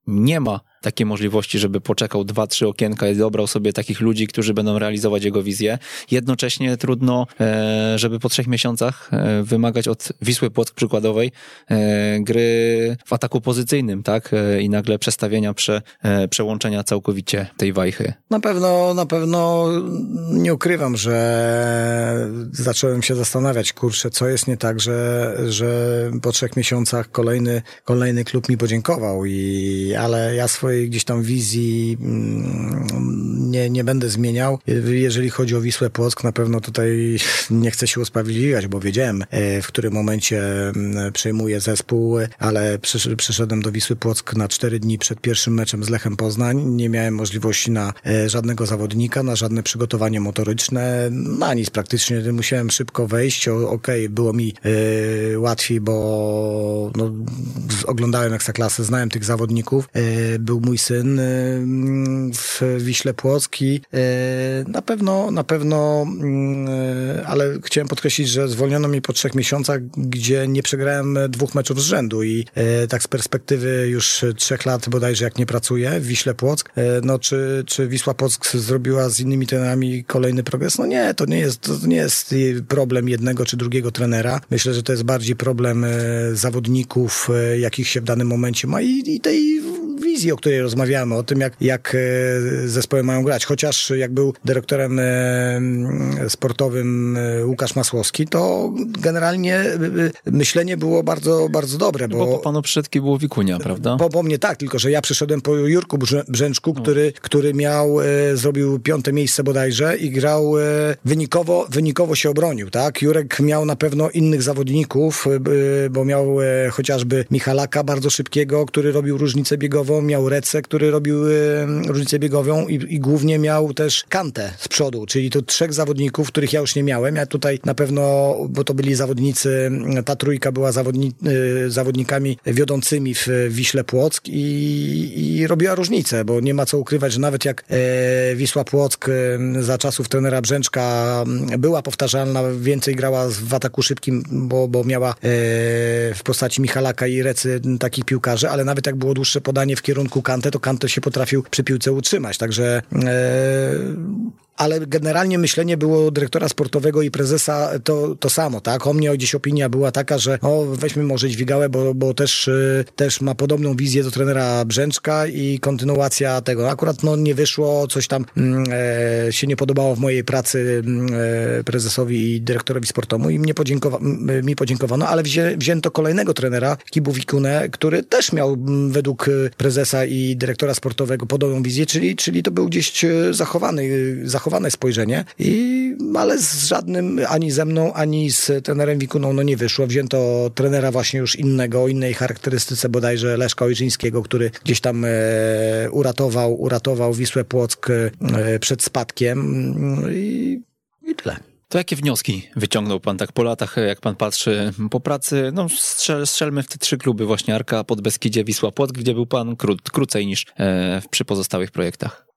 nie ma takiej możliwości, żeby poczekał dwa, trzy okienka i dobrał sobie takich ludzi, którzy będą realizować jego wizję. Jednocześnie trudno, e, żeby po trzech miesiącach e, wymagać od Wisły Płock przykładowej e, gry w ataku pozycyjnym, tak? I nagle przestawienia, prze, przełączenia całkowicie tej wajchy. Na pewno, na pewno nie ukrywam, że zacząłem się zastanawiać, kurczę, co jest nie tak, że, że po trzech miesiącach kolejny, kolejny klub mi podziękował i, ale ja swoje swojej gdzieś tam wizji mm, nie, nie będę zmieniał. Jeżeli chodzi o Wisłę Płock, na pewno tutaj nie chcę się usprawiedliwiać, bo wiedziałem, w którym momencie mm, przejmuję zespół, ale przyszedłem do Wisły Płock na cztery dni przed pierwszym meczem z Lechem Poznań. Nie miałem możliwości na żadnego zawodnika, na żadne przygotowanie motoryczne, na nic praktycznie. Musiałem szybko wejść. Okej, okay, było mi łatwiej, bo no, oglądałem Ekstraklasy, znałem tych zawodników. E, był mój syn e, w Wiśle Płocki. E, na pewno, na pewno, mm, ale chciałem podkreślić, że zwolniono mi po trzech miesiącach, gdzie nie przegrałem dwóch meczów z rzędu i tak z perspektywy już trzech lat bodajże jak nie pracuję w Wiśle Płock, no czy, czy Wisła Płock zrobiła z innymi trenerami kolejny progres? No nie, to nie jest, to nie jest problem jednego czy drugiego trenera. Myślę, że to jest bardziej problem zawodników, jakich się w danym momencie ma i, i tej wizji, o której rozmawiamy, o tym, jak, jak e, zespoły mają grać. Chociaż jak był dyrektorem e, sportowym e, Łukasz Masłowski, to generalnie myślenie było bardzo, bardzo dobre. Bo, bo po panu przyszedł było Wikunia, prawda? Po, po mnie tak, tylko że ja przyszedłem po Jurku Brzęczku, no. który, który miał, zrobił piąte miejsce bodajże i grał wynikowo, wynikowo się obronił, tak? Jurek miał na pewno innych zawodników, bo miał chociażby Michalaka bardzo szybkiego, który robił różnicę biegową, miał Rece, który robił y, różnicę biegową i, i, głównie miał też Kantę z przodu, czyli to trzech zawodników, których ja już nie miałem. Ja tutaj na pewno, bo to byli zawodnicy, ta trójka była zawodni, y, zawodnikami wiodącymi w Wiśle Płock i, i robiła różnicę, bo nie ma co ukrywać, że nawet jak e, Wisła Płock e, za czasów trenera Brzęczka była powtarzalna, więcej grała w ataku szybkim, bo, bo miała e, w postaci Michalaka i Recy takich piłkarzy, ale nawet jak było dłuższe podanie w kierunku Kante, to Kante się potrafił przy piłce utrzymać. Także e, ale generalnie myślenie było dyrektora sportowego i prezesa to, to samo, tak? O mnie gdzieś opinia była taka, że o, weźmy może Dźwigałę, bo, bo też, y, też ma podobną wizję do trenera Brzęczka i kontynuacja tego. Akurat no, nie wyszło, coś tam e, się nie podobało w mojej pracy e, prezesowi i dyrektorowi sportowemu i mnie podziękowa mi podziękowano, ale wzię wzięto kolejnego trenera, Kibu Wikunę, który też miał według prezesa i dyrektora sportowego podobną wizję, czyli, czyli to był gdzieś e, zachowany, zachowany zachowane spojrzenie, i, ale z żadnym, ani ze mną, ani z trenerem Wikuną no nie wyszło. Wzięto trenera właśnie już innego, o innej charakterystyce bodajże Leszka Ojrzyńskiego, który gdzieś tam e, uratował, uratował Wisłę Płock e, przed spadkiem i, i tyle. To jakie wnioski wyciągnął pan tak po latach, jak pan patrzy po pracy? No strzel, strzelmy w te trzy kluby właśnie Arka, Podbeskidzie, Wisła Płock, gdzie był pan kró, krócej niż e, przy pozostałych projektach.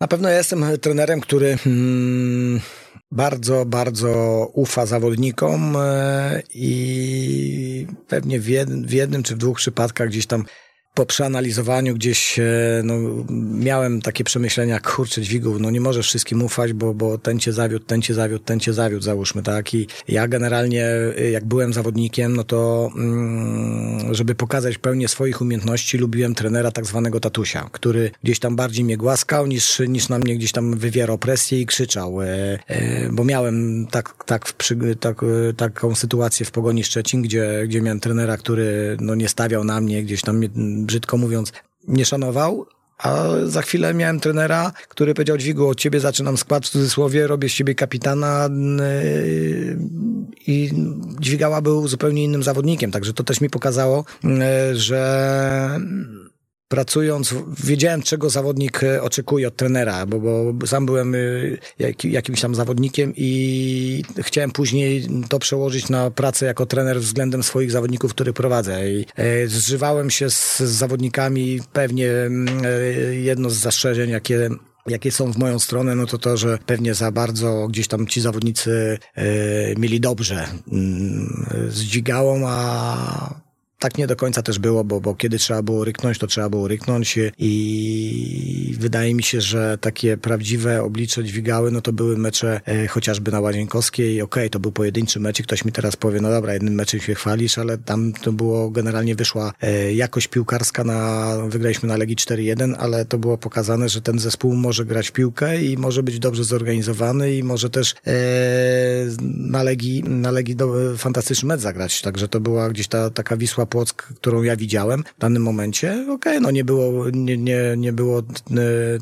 Na pewno ja jestem trenerem, który hmm, bardzo, bardzo ufa zawodnikom e, i pewnie w jednym czy w dwóch przypadkach gdzieś tam po przeanalizowaniu gdzieś e, no, miałem takie przemyślenia, kurczę dźwigów, no nie możesz wszystkim ufać, bo, bo ten cię zawiódł, ten cię zawiódł, ten cię zawiódł, załóżmy, tak? I ja generalnie, e, jak byłem zawodnikiem, no to mm, żeby pokazać pełnię swoich umiejętności, lubiłem trenera tak zwanego tatusia, który gdzieś tam bardziej mnie głaskał, niż, niż na mnie gdzieś tam wywierał presję i krzyczał, e, bo miałem tak, tak, przy, tak, taką sytuację w Pogoni Szczecin, gdzie, gdzie miałem trenera, który no nie stawiał na mnie, gdzieś tam mnie brzydko mówiąc, nie szanował, a za chwilę miałem trenera, który powiedział Dźwigu, od ciebie zaczynam skład w cudzysłowie, robię z ciebie kapitana yy, i Dźwigała był zupełnie innym zawodnikiem, także to też mi pokazało, yy, że pracując, wiedziałem, czego zawodnik e, oczekuje od trenera, bo, bo sam byłem e, jak, jakimś tam zawodnikiem i chciałem później to przełożyć na pracę jako trener względem swoich zawodników, który prowadzę. I e, zżywałem się z, z zawodnikami, pewnie mm, jedno z zastrzeżeń, jakie jakie są w moją stronę, no to to, że pewnie za bardzo gdzieś tam ci zawodnicy mieli dobrze mm, z dźwigałą, a tak nie do końca też było, bo, bo kiedy trzeba było ryknąć, to trzeba było ryknąć i wydaje mi się, że takie prawdziwe oblicze dźwigały, no to były mecze e, chociażby na Łazienkowskiej. Okej, okay, to był pojedynczy mecz i ktoś mi teraz powie, no dobra, jednym meczem się chwalisz, ale tam to było, generalnie wyszła e, jakość piłkarska na, wygraliśmy na Legii 4-1, ale to było pokazane, że ten zespół może grać w piłkę i może być dobrze zorganizowany i może też e, na Legii, na Legii do, fantastyczny mecz zagrać. Także to była gdzieś ta taka Wisła Płock, którą ja widziałem w danym momencie, okej, okay, no nie było, nie, nie, nie było e,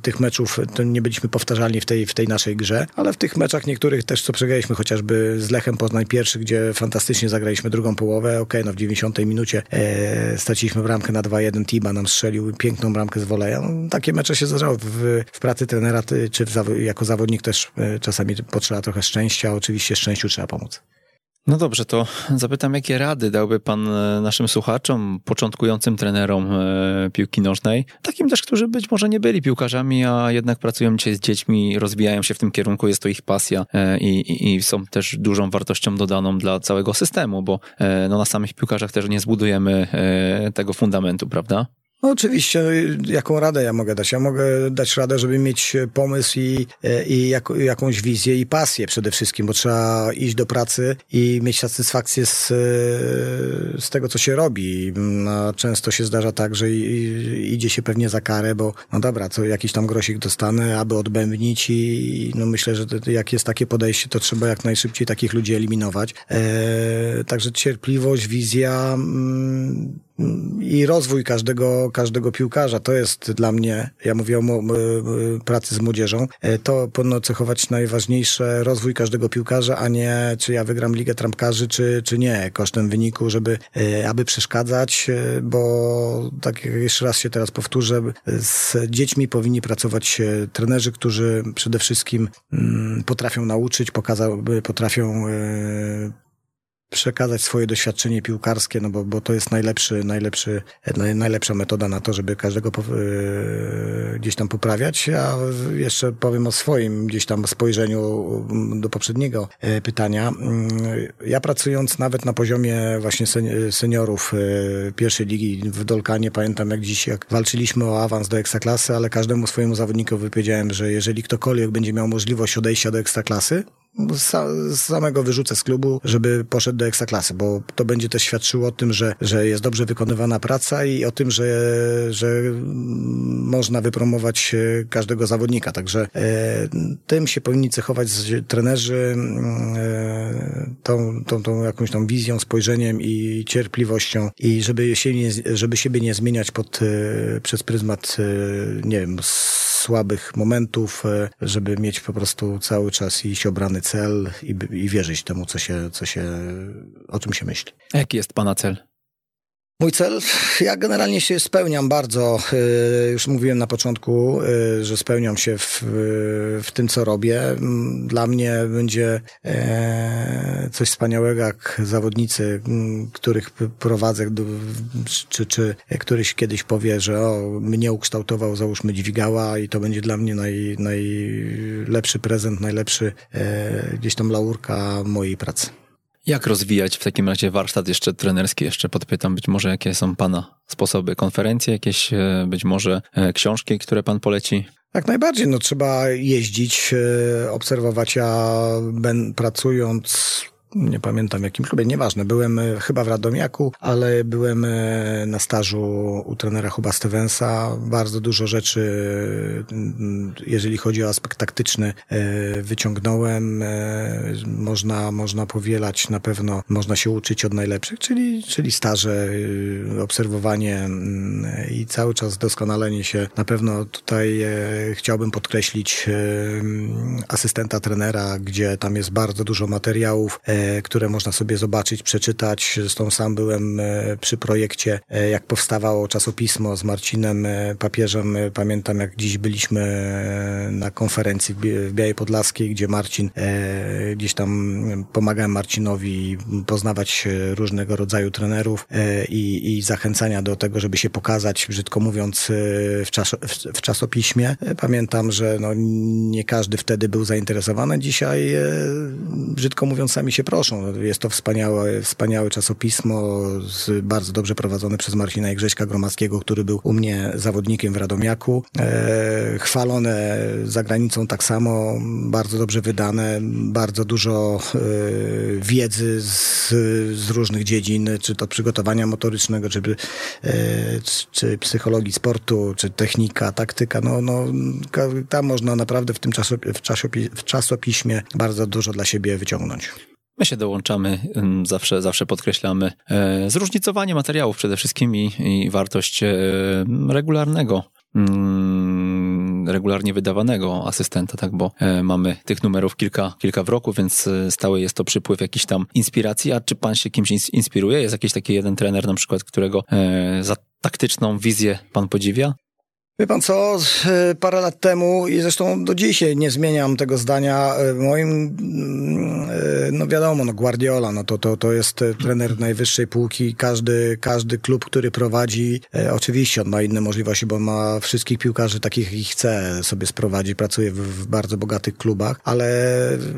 tych meczów, nie byliśmy powtarzalni w tej, w tej naszej grze, ale w tych meczach niektórych też, co przegraliśmy, chociażby z Lechem Poznań pierwszy, gdzie fantastycznie zagraliśmy drugą połowę, okej, okay, no w 90 minucie e, straciliśmy bramkę na 2-1, Tiba nam strzelił piękną bramkę z woleja. No, takie mecze się zdarzały w, w pracy trenera, czy w, jako zawodnik też e, czasami potrzeba trochę szczęścia, oczywiście szczęściu trzeba pomóc. No dobrze, to zapytam, jakie rady dałby Pan e, naszym słuchaczom, początkującym trenerom e, piłki nożnej, takim też, którzy być może nie byli piłkarzami, a jednak pracują dzisiaj z dziećmi, rozwijają się w tym kierunku, jest to ich pasja e, i, i, i są też dużą wartością dodaną dla całego systemu, bo no, na samych piłkarzach też nie zbudujemy tego fundamentu, prawda? No oczywiście, jaką radę ja mogę dać? Ja mogę dać radę, żeby mieć pomysł i, i jak, jakąś wizję i pasję przede wszystkim, bo trzeba iść do pracy i mieć satysfakcję z, z tego, co się robi. No, często się zdarza tak, że idzie się pewnie za karę, bo no dobra, co jakiś tam grosik dostanę, aby odbębnić i no myślę, że jak jest takie podejście, to trzeba jak najszybciej takich ludzi eliminować. E, także cierpliwość, wizja, mm, i rozwój każdego, każdego piłkarza. To jest dla mnie, ja mówię o pracy z młodzieżą, e, to powinno cechować najważniejsze rozwój każdego piłkarza, a nie czy ja wygram Ligę Trampkarzy, czy, czy nie, kosztem wyniku, żeby, e, aby przeszkadzać, e, bo tak jeszcze raz się teraz powtórzę, z dziećmi powinni pracować trenerzy, którzy przede wszystkim mm, potrafią nauczyć, pokazał, potrafią przekazać swoje doświadczenie piłkarskie, no bo, bo to jest najlepszy, najlepszy, najlepsza metoda na to, żeby każdego yy, gdzieś tam poprawiać. Ja jeszcze powiem o swoim gdzieś tam spojrzeniu do poprzedniego e, pytania. Mm, ja pracując nawet na poziomie właśnie seniorów e, pierwszej ligi w Dolkanie, pamiętam jak dziś, jak walczyliśmy o awans do Ekstraklasy, ale każdemu swojemu zawodnikowi wypowiedziałem, że jeżeli ktokolwiek będzie miał możliwość odejścia do Ekstraklasy, z samego wyrzucę z klubu, żeby poszedł do ekstraklasy, bo to będzie też świadczyło o tym, że, że jest dobrze wykonywana praca i o tym, że, że można wypromować każdego zawodnika. Także e, tym się powinni cechować trenerzy e, tą, tą, tą jakąś tą wizją, spojrzeniem i cierpliwością i żeby, się nie, żeby siebie nie zmieniać pod, e, przez pryzmat, e, nie wiem, słabych momentów, e, żeby mieć po prostu cały czas iść obrany cel i, i wierzyć temu, co się, co się, o czym się myśli. Jaki jest Pana cel? Mój cel, ja generalnie się spełniam bardzo, y, już mówiłem na początku, y, że spełniam się w, w tym, co robię. Dla mnie będzie e, coś wspaniałego, jak zawodnicy, których prowadzę, czy, czy któryś kiedyś powie, że o, mnie ukształtował, załóżmy dźwigała i to będzie dla mnie naj, najlepszy prezent, najlepszy e, gdzieś tam laurka mojej pracy. Jak rozwijać w takim razie warsztat jeszcze trenerski? Jeszcze podpytam, być może jakie są Pana sposoby, konferencje, jakieś e, być może e, książki, które Pan poleci? Jak najbardziej, no trzeba jeździć, e, obserwować, a ben, pracując nie pamiętam jakim klubie, nieważne. Byłem e, chyba w Radomiaku, ale byłem e, na stażu u trenera Huba Stevensa. Bardzo dużo rzeczy, mm, jeżeli chodzi o aspekt taktyczny, e, wyciągnąłem. Można, można powielać na pewno, można się uczyć od najlepszych, czyli, czyli staże, obserwowanie mm, i cały czas doskonalenie się. Na pewno tutaj chciałbym podkreślić asystenta trenera, gdzie tam jest bardzo dużo materiałów, które można sobie zobaczyć, przeczytać. Zresztą sam byłem e, przy projekcie, e, jak powstawało czasopismo z Marcinem e, Papieżem. Pamiętam, jak dziś byliśmy na konferencji w Białej Podlaskiej, gdzie Marcin, gdzieś tam pomagałem Marcinowi poznawać różnego rodzaju trenerów i, i zachęcania do tego, żeby się pokazać, brzydko mówiąc, w, czas, w czasopiśmie. Pamiętam, że no, nie każdy wtedy był zainteresowany. Dzisiaj, brzydko mówiąc, sami się proszą. Jest to wspaniałe, wspaniałe czasopismo, bardzo dobrze prowadzone przez Marcina i Grześka Gromackiego, który był u mnie zawodnikiem w Radomiaku. E, chwalone za granicą tak samo, bardzo dobrze wydane, bardzo dużo e, wiedzy z, z różnych dziedzin, czy to przygotowania motorycznego, czy, e, czy psychologii sportu, czy technika, taktyka. No, no, tam można naprawdę w tym czasopi w, czasopi w czasopiśmie bardzo dużo dla siebie wyciągnąć. My się dołączamy, zawsze, zawsze podkreślamy e, zróżnicowanie materiałów przede wszystkim i, i wartość e, regularnego mm, regularnie wydawanego asystenta, tak, bo e, mamy tych numerów kilka, kilka w roku, więc stały jest to przypływ jakiś tam inspiracji. A czy pan się kimś inspiruje? Jest jakiś taki jeden trener na przykład, którego za taktyczną wizję pan podziwia? Wie pan co, e, parę lat temu i zresztą do dzisiaj nie zmieniam tego zdania. E, moim, e, no wiadomo, no Guardiola, no to, to, to jest trener najwyższej półki. Każdy, każdy klub, który prowadzi, oczywiście on ma inne możliwości, bo ma wszystkich piłkarzy takich, jakich chce sobie sprowadzić, pracuje w, w bardzo bogatych klubach, ale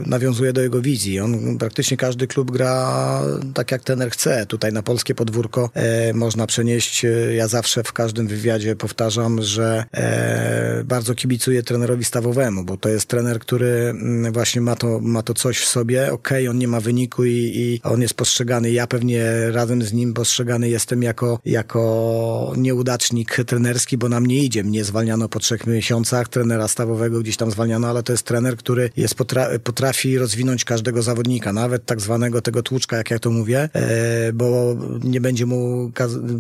nawiązuje do jego wizji. On praktycznie każdy klub gra tak, jak trener chce. Tutaj na polskie podwórko można przenieść, ja zawsze w każdym wywiadzie powtarzam, że e, bardzo kibicuję trenerowi stawowemu, bo to jest trener, który mm, właśnie ma to, ma to coś w sobie. Okej, okay, on nie ma wyniku i, i on jest postrzegany, ja pewnie razem z nim postrzegany jestem jako, jako nieudacznik trenerski, bo nam nie idzie. Mnie zwalniano po trzech miesiącach, trenera stawowego gdzieś tam zwalniano, ale to jest trener, który jest potra potrafi rozwinąć każdego zawodnika, nawet tak zwanego tego tłuczka, jak ja to mówię, e, bo nie będzie mu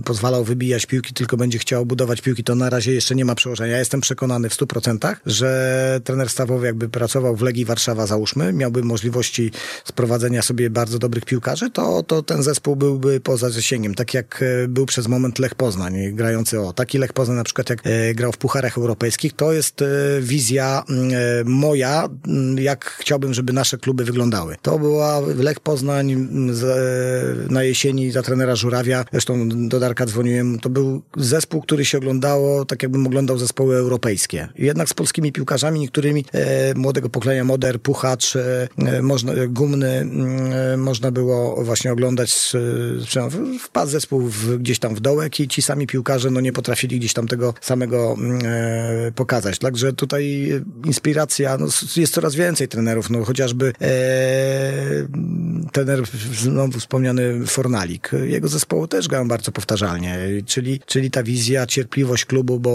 pozwalał wybijać piłki, tylko będzie chciał budować piłki. To na razie jeszcze nie nie ma przełożenia. Ja jestem przekonany w 100%, że trener stawowy jakby pracował w Legii Warszawa, załóżmy, miałby możliwości sprowadzenia sobie bardzo dobrych piłkarzy, to, to ten zespół byłby poza zasięgiem. Tak jak e, był przez moment Lech Poznań, grający o. Taki Lech Poznań na przykład jak e, grał w Pucharach Europejskich, to jest e, wizja moja, jak chciałbym, żeby nasze kluby wyglądały. To była Lech Poznań na jesieni za trenera Żurawia, zresztą do Darka dzwoniłem, to był zespół, który się oglądało tak jakbym oglądał zespoły europejskie. Jednak z polskimi piłkarzami, niektórymi e, młodego pokolenia Moder, Puchacz, e, e można, Gumny, mm, e, można było właśnie oglądać, wpadł zespół w, gdzieś tam w dołek i ci sami piłkarze no nie potrafili gdzieś tam tego samego mm, e, pokazać. Także tutaj inspiracja, no, jest coraz więcej trenerów, no chociażby e, trener znowu wspomniany Fornalik. Jego zespoły też grają bardzo powtarzalnie, czyli, czyli ta wizja, cierpliwość klubu, bo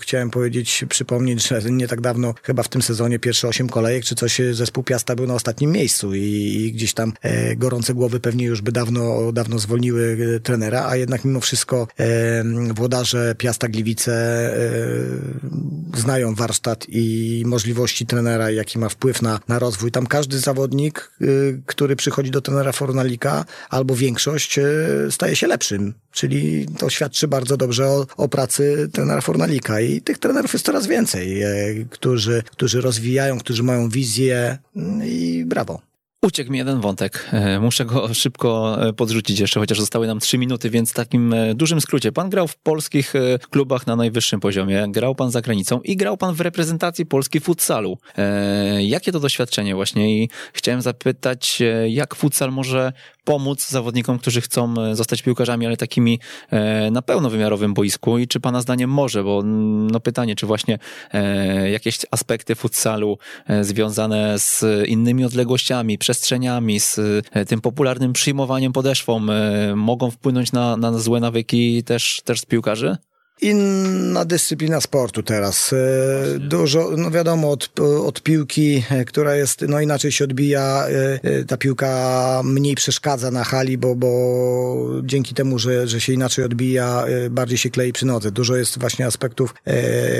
chciałem powiedzieć, przypomnieć, że nie tak dawno, chyba w tym sezonie pierwsze osiem kolejek czy coś, zespół Piasta był na ostatnim miejscu i, i gdzieś tam e, gorące głowy pewnie już by dawno, dawno zwolniły e, trenera, a jednak mimo wszystko e, włodarze Piasta Gliwice e, znają warsztat i możliwości trenera, jaki ma wpływ na, na rozwój. Tam każdy zawodnik, e, który przychodzi do trenera Fornalika, albo większość, e, staje się lepszym. Czyli to świadczy bardzo dobrze o, o pracy trenera Fornalika i tych trenerów jest coraz więcej, e, którzy, którzy rozwijają, którzy mają wizję mm, i brawo. Uciekł mi jeden wątek. E, muszę go szybko e, podrzucić jeszcze, chociaż zostały nam trzy minuty, więc w takim dużym skrócie. Pan grał w polskich klubach na najwyższym poziomie, grał pan za granicą i grał pan w reprezentacji Polski futsalu. Jakie to doświadczenie właśnie? I chciałem zapytać, jak futsal może pomóc zawodnikom, którzy chcą e, zostać piłkarzami, ale takimi e, na pełnowymiarowym boisku i czy pana zdaniem może, bo no pytanie, czy właśnie e, jakieś aspekty futsalu związane z innymi odległościami, przestrzeniami, z tym popularnym przyjmowaniem podeszwą mogą wpłynąć na, na złe nawyki też, też z piłkarzy? Inna dyscyplina sportu teraz. E, dużo, no wiadomo, od, od piłki, e, która jest, no inaczej się odbija, e, ta piłka mniej przeszkadza na hali, bo, bo dzięki temu, że, że się inaczej odbija, bardziej się klei przy nodze. Dużo jest właśnie aspektów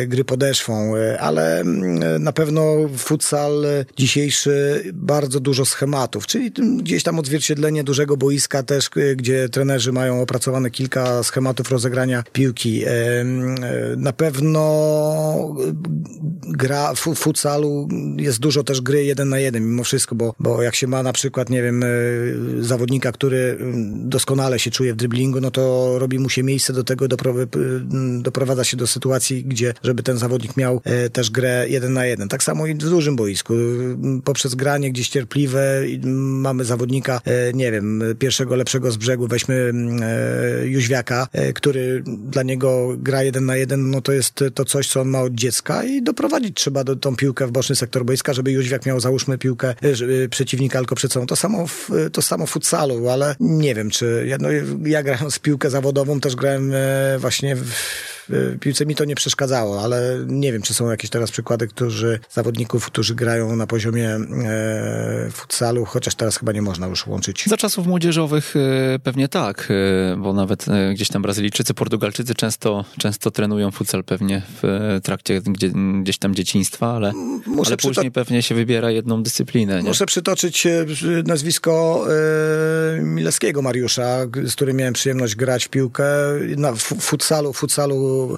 gry podeszwą, ale mm, na pewno futsal dzisiejszy bardzo dużo schematów, czyli gdzieś tam odzwierciedlenie dużego boiska też, gdzie trenerzy mają opracowane kilka schematów rozegrania piłki na pewno gra w futsalu jest dużo też gry jeden na jeden mimo wszystko, bo, bo jak się ma na przykład, nie wiem, e, zawodnika, który doskonale się czuje w driblingu, no to robi mu się miejsce do tego, doprowadza się do sytuacji, gdzie, żeby ten zawodnik miał e, też grę jeden na jeden. Tak samo i w dużym boisku. Poprzez granie gdzieś cierpliwe mamy zawodnika, e, nie wiem, pierwszego lepszego z brzegu, weźmy Jóźwiaka, który dla niego gra jeden na jeden, no to jest to coś, co on ma od dziecka i doprowadzić trzeba do, tą piłkę w boczny sektor boiska, żeby Jóźwiak miał, załóżmy, piłkę żeby przeciwnika tylko przed sobą. To samo w, to samo w futsalu, ale nie wiem, czy ja, no, ja z piłkę zawodową, też grałem e, właśnie w piłce mi to nie przeszkadzało, ale nie wiem, czy są jakieś teraz przykłady, którzy, zawodników, którzy grają na poziomie e, futsalu, chociaż teraz chyba nie można już łączyć. Za czasów młodzieżowych e, pewnie tak, e, bo nawet e, gdzieś tam Brazylijczycy, Portugalczycy często, często trenują futsal pewnie w trakcie gdzie, gdzieś tam dzieciństwa, ale, Muszę ale później pewnie się wybiera jedną dyscyplinę. Nie? Muszę przytoczyć e, nazwisko e, Milewskiego Mariusza, z którym miałem przyjemność grać w piłkę na f- futsalu,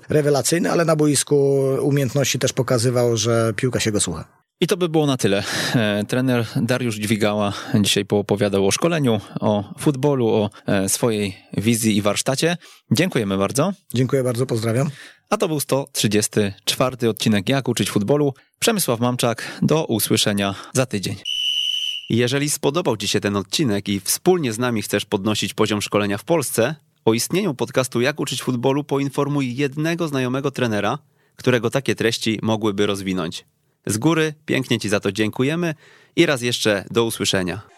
rewelacyjny, ale na boisku umiejętności też pokazywał, że piłka się go słucha. I to by było na tyle. E, Trener Dariusz Dźwigała dzisiaj poopowiadał o szkoleniu, o futbolu, o e, swojej wizji i warsztacie. Dziękujemy bardzo. Dziękuję bardzo, pozdrawiam. A to był 134 odcinek Jak uczyć futbolu. Przemysław Mamczak. Do usłyszenia za tydzień. Jeżeli spodobał Ci się ten odcinek i wspólnie z nami chcesz podnosić poziom szkolenia w Polsce, o istnieniu podcastu Jak uczyć futbolu poinformuj jednego znajomego trenera, którego takie treści mogłyby rozwinąć. Z góry pięknie Ci za to dziękujemy i raz jeszcze do usłyszenia.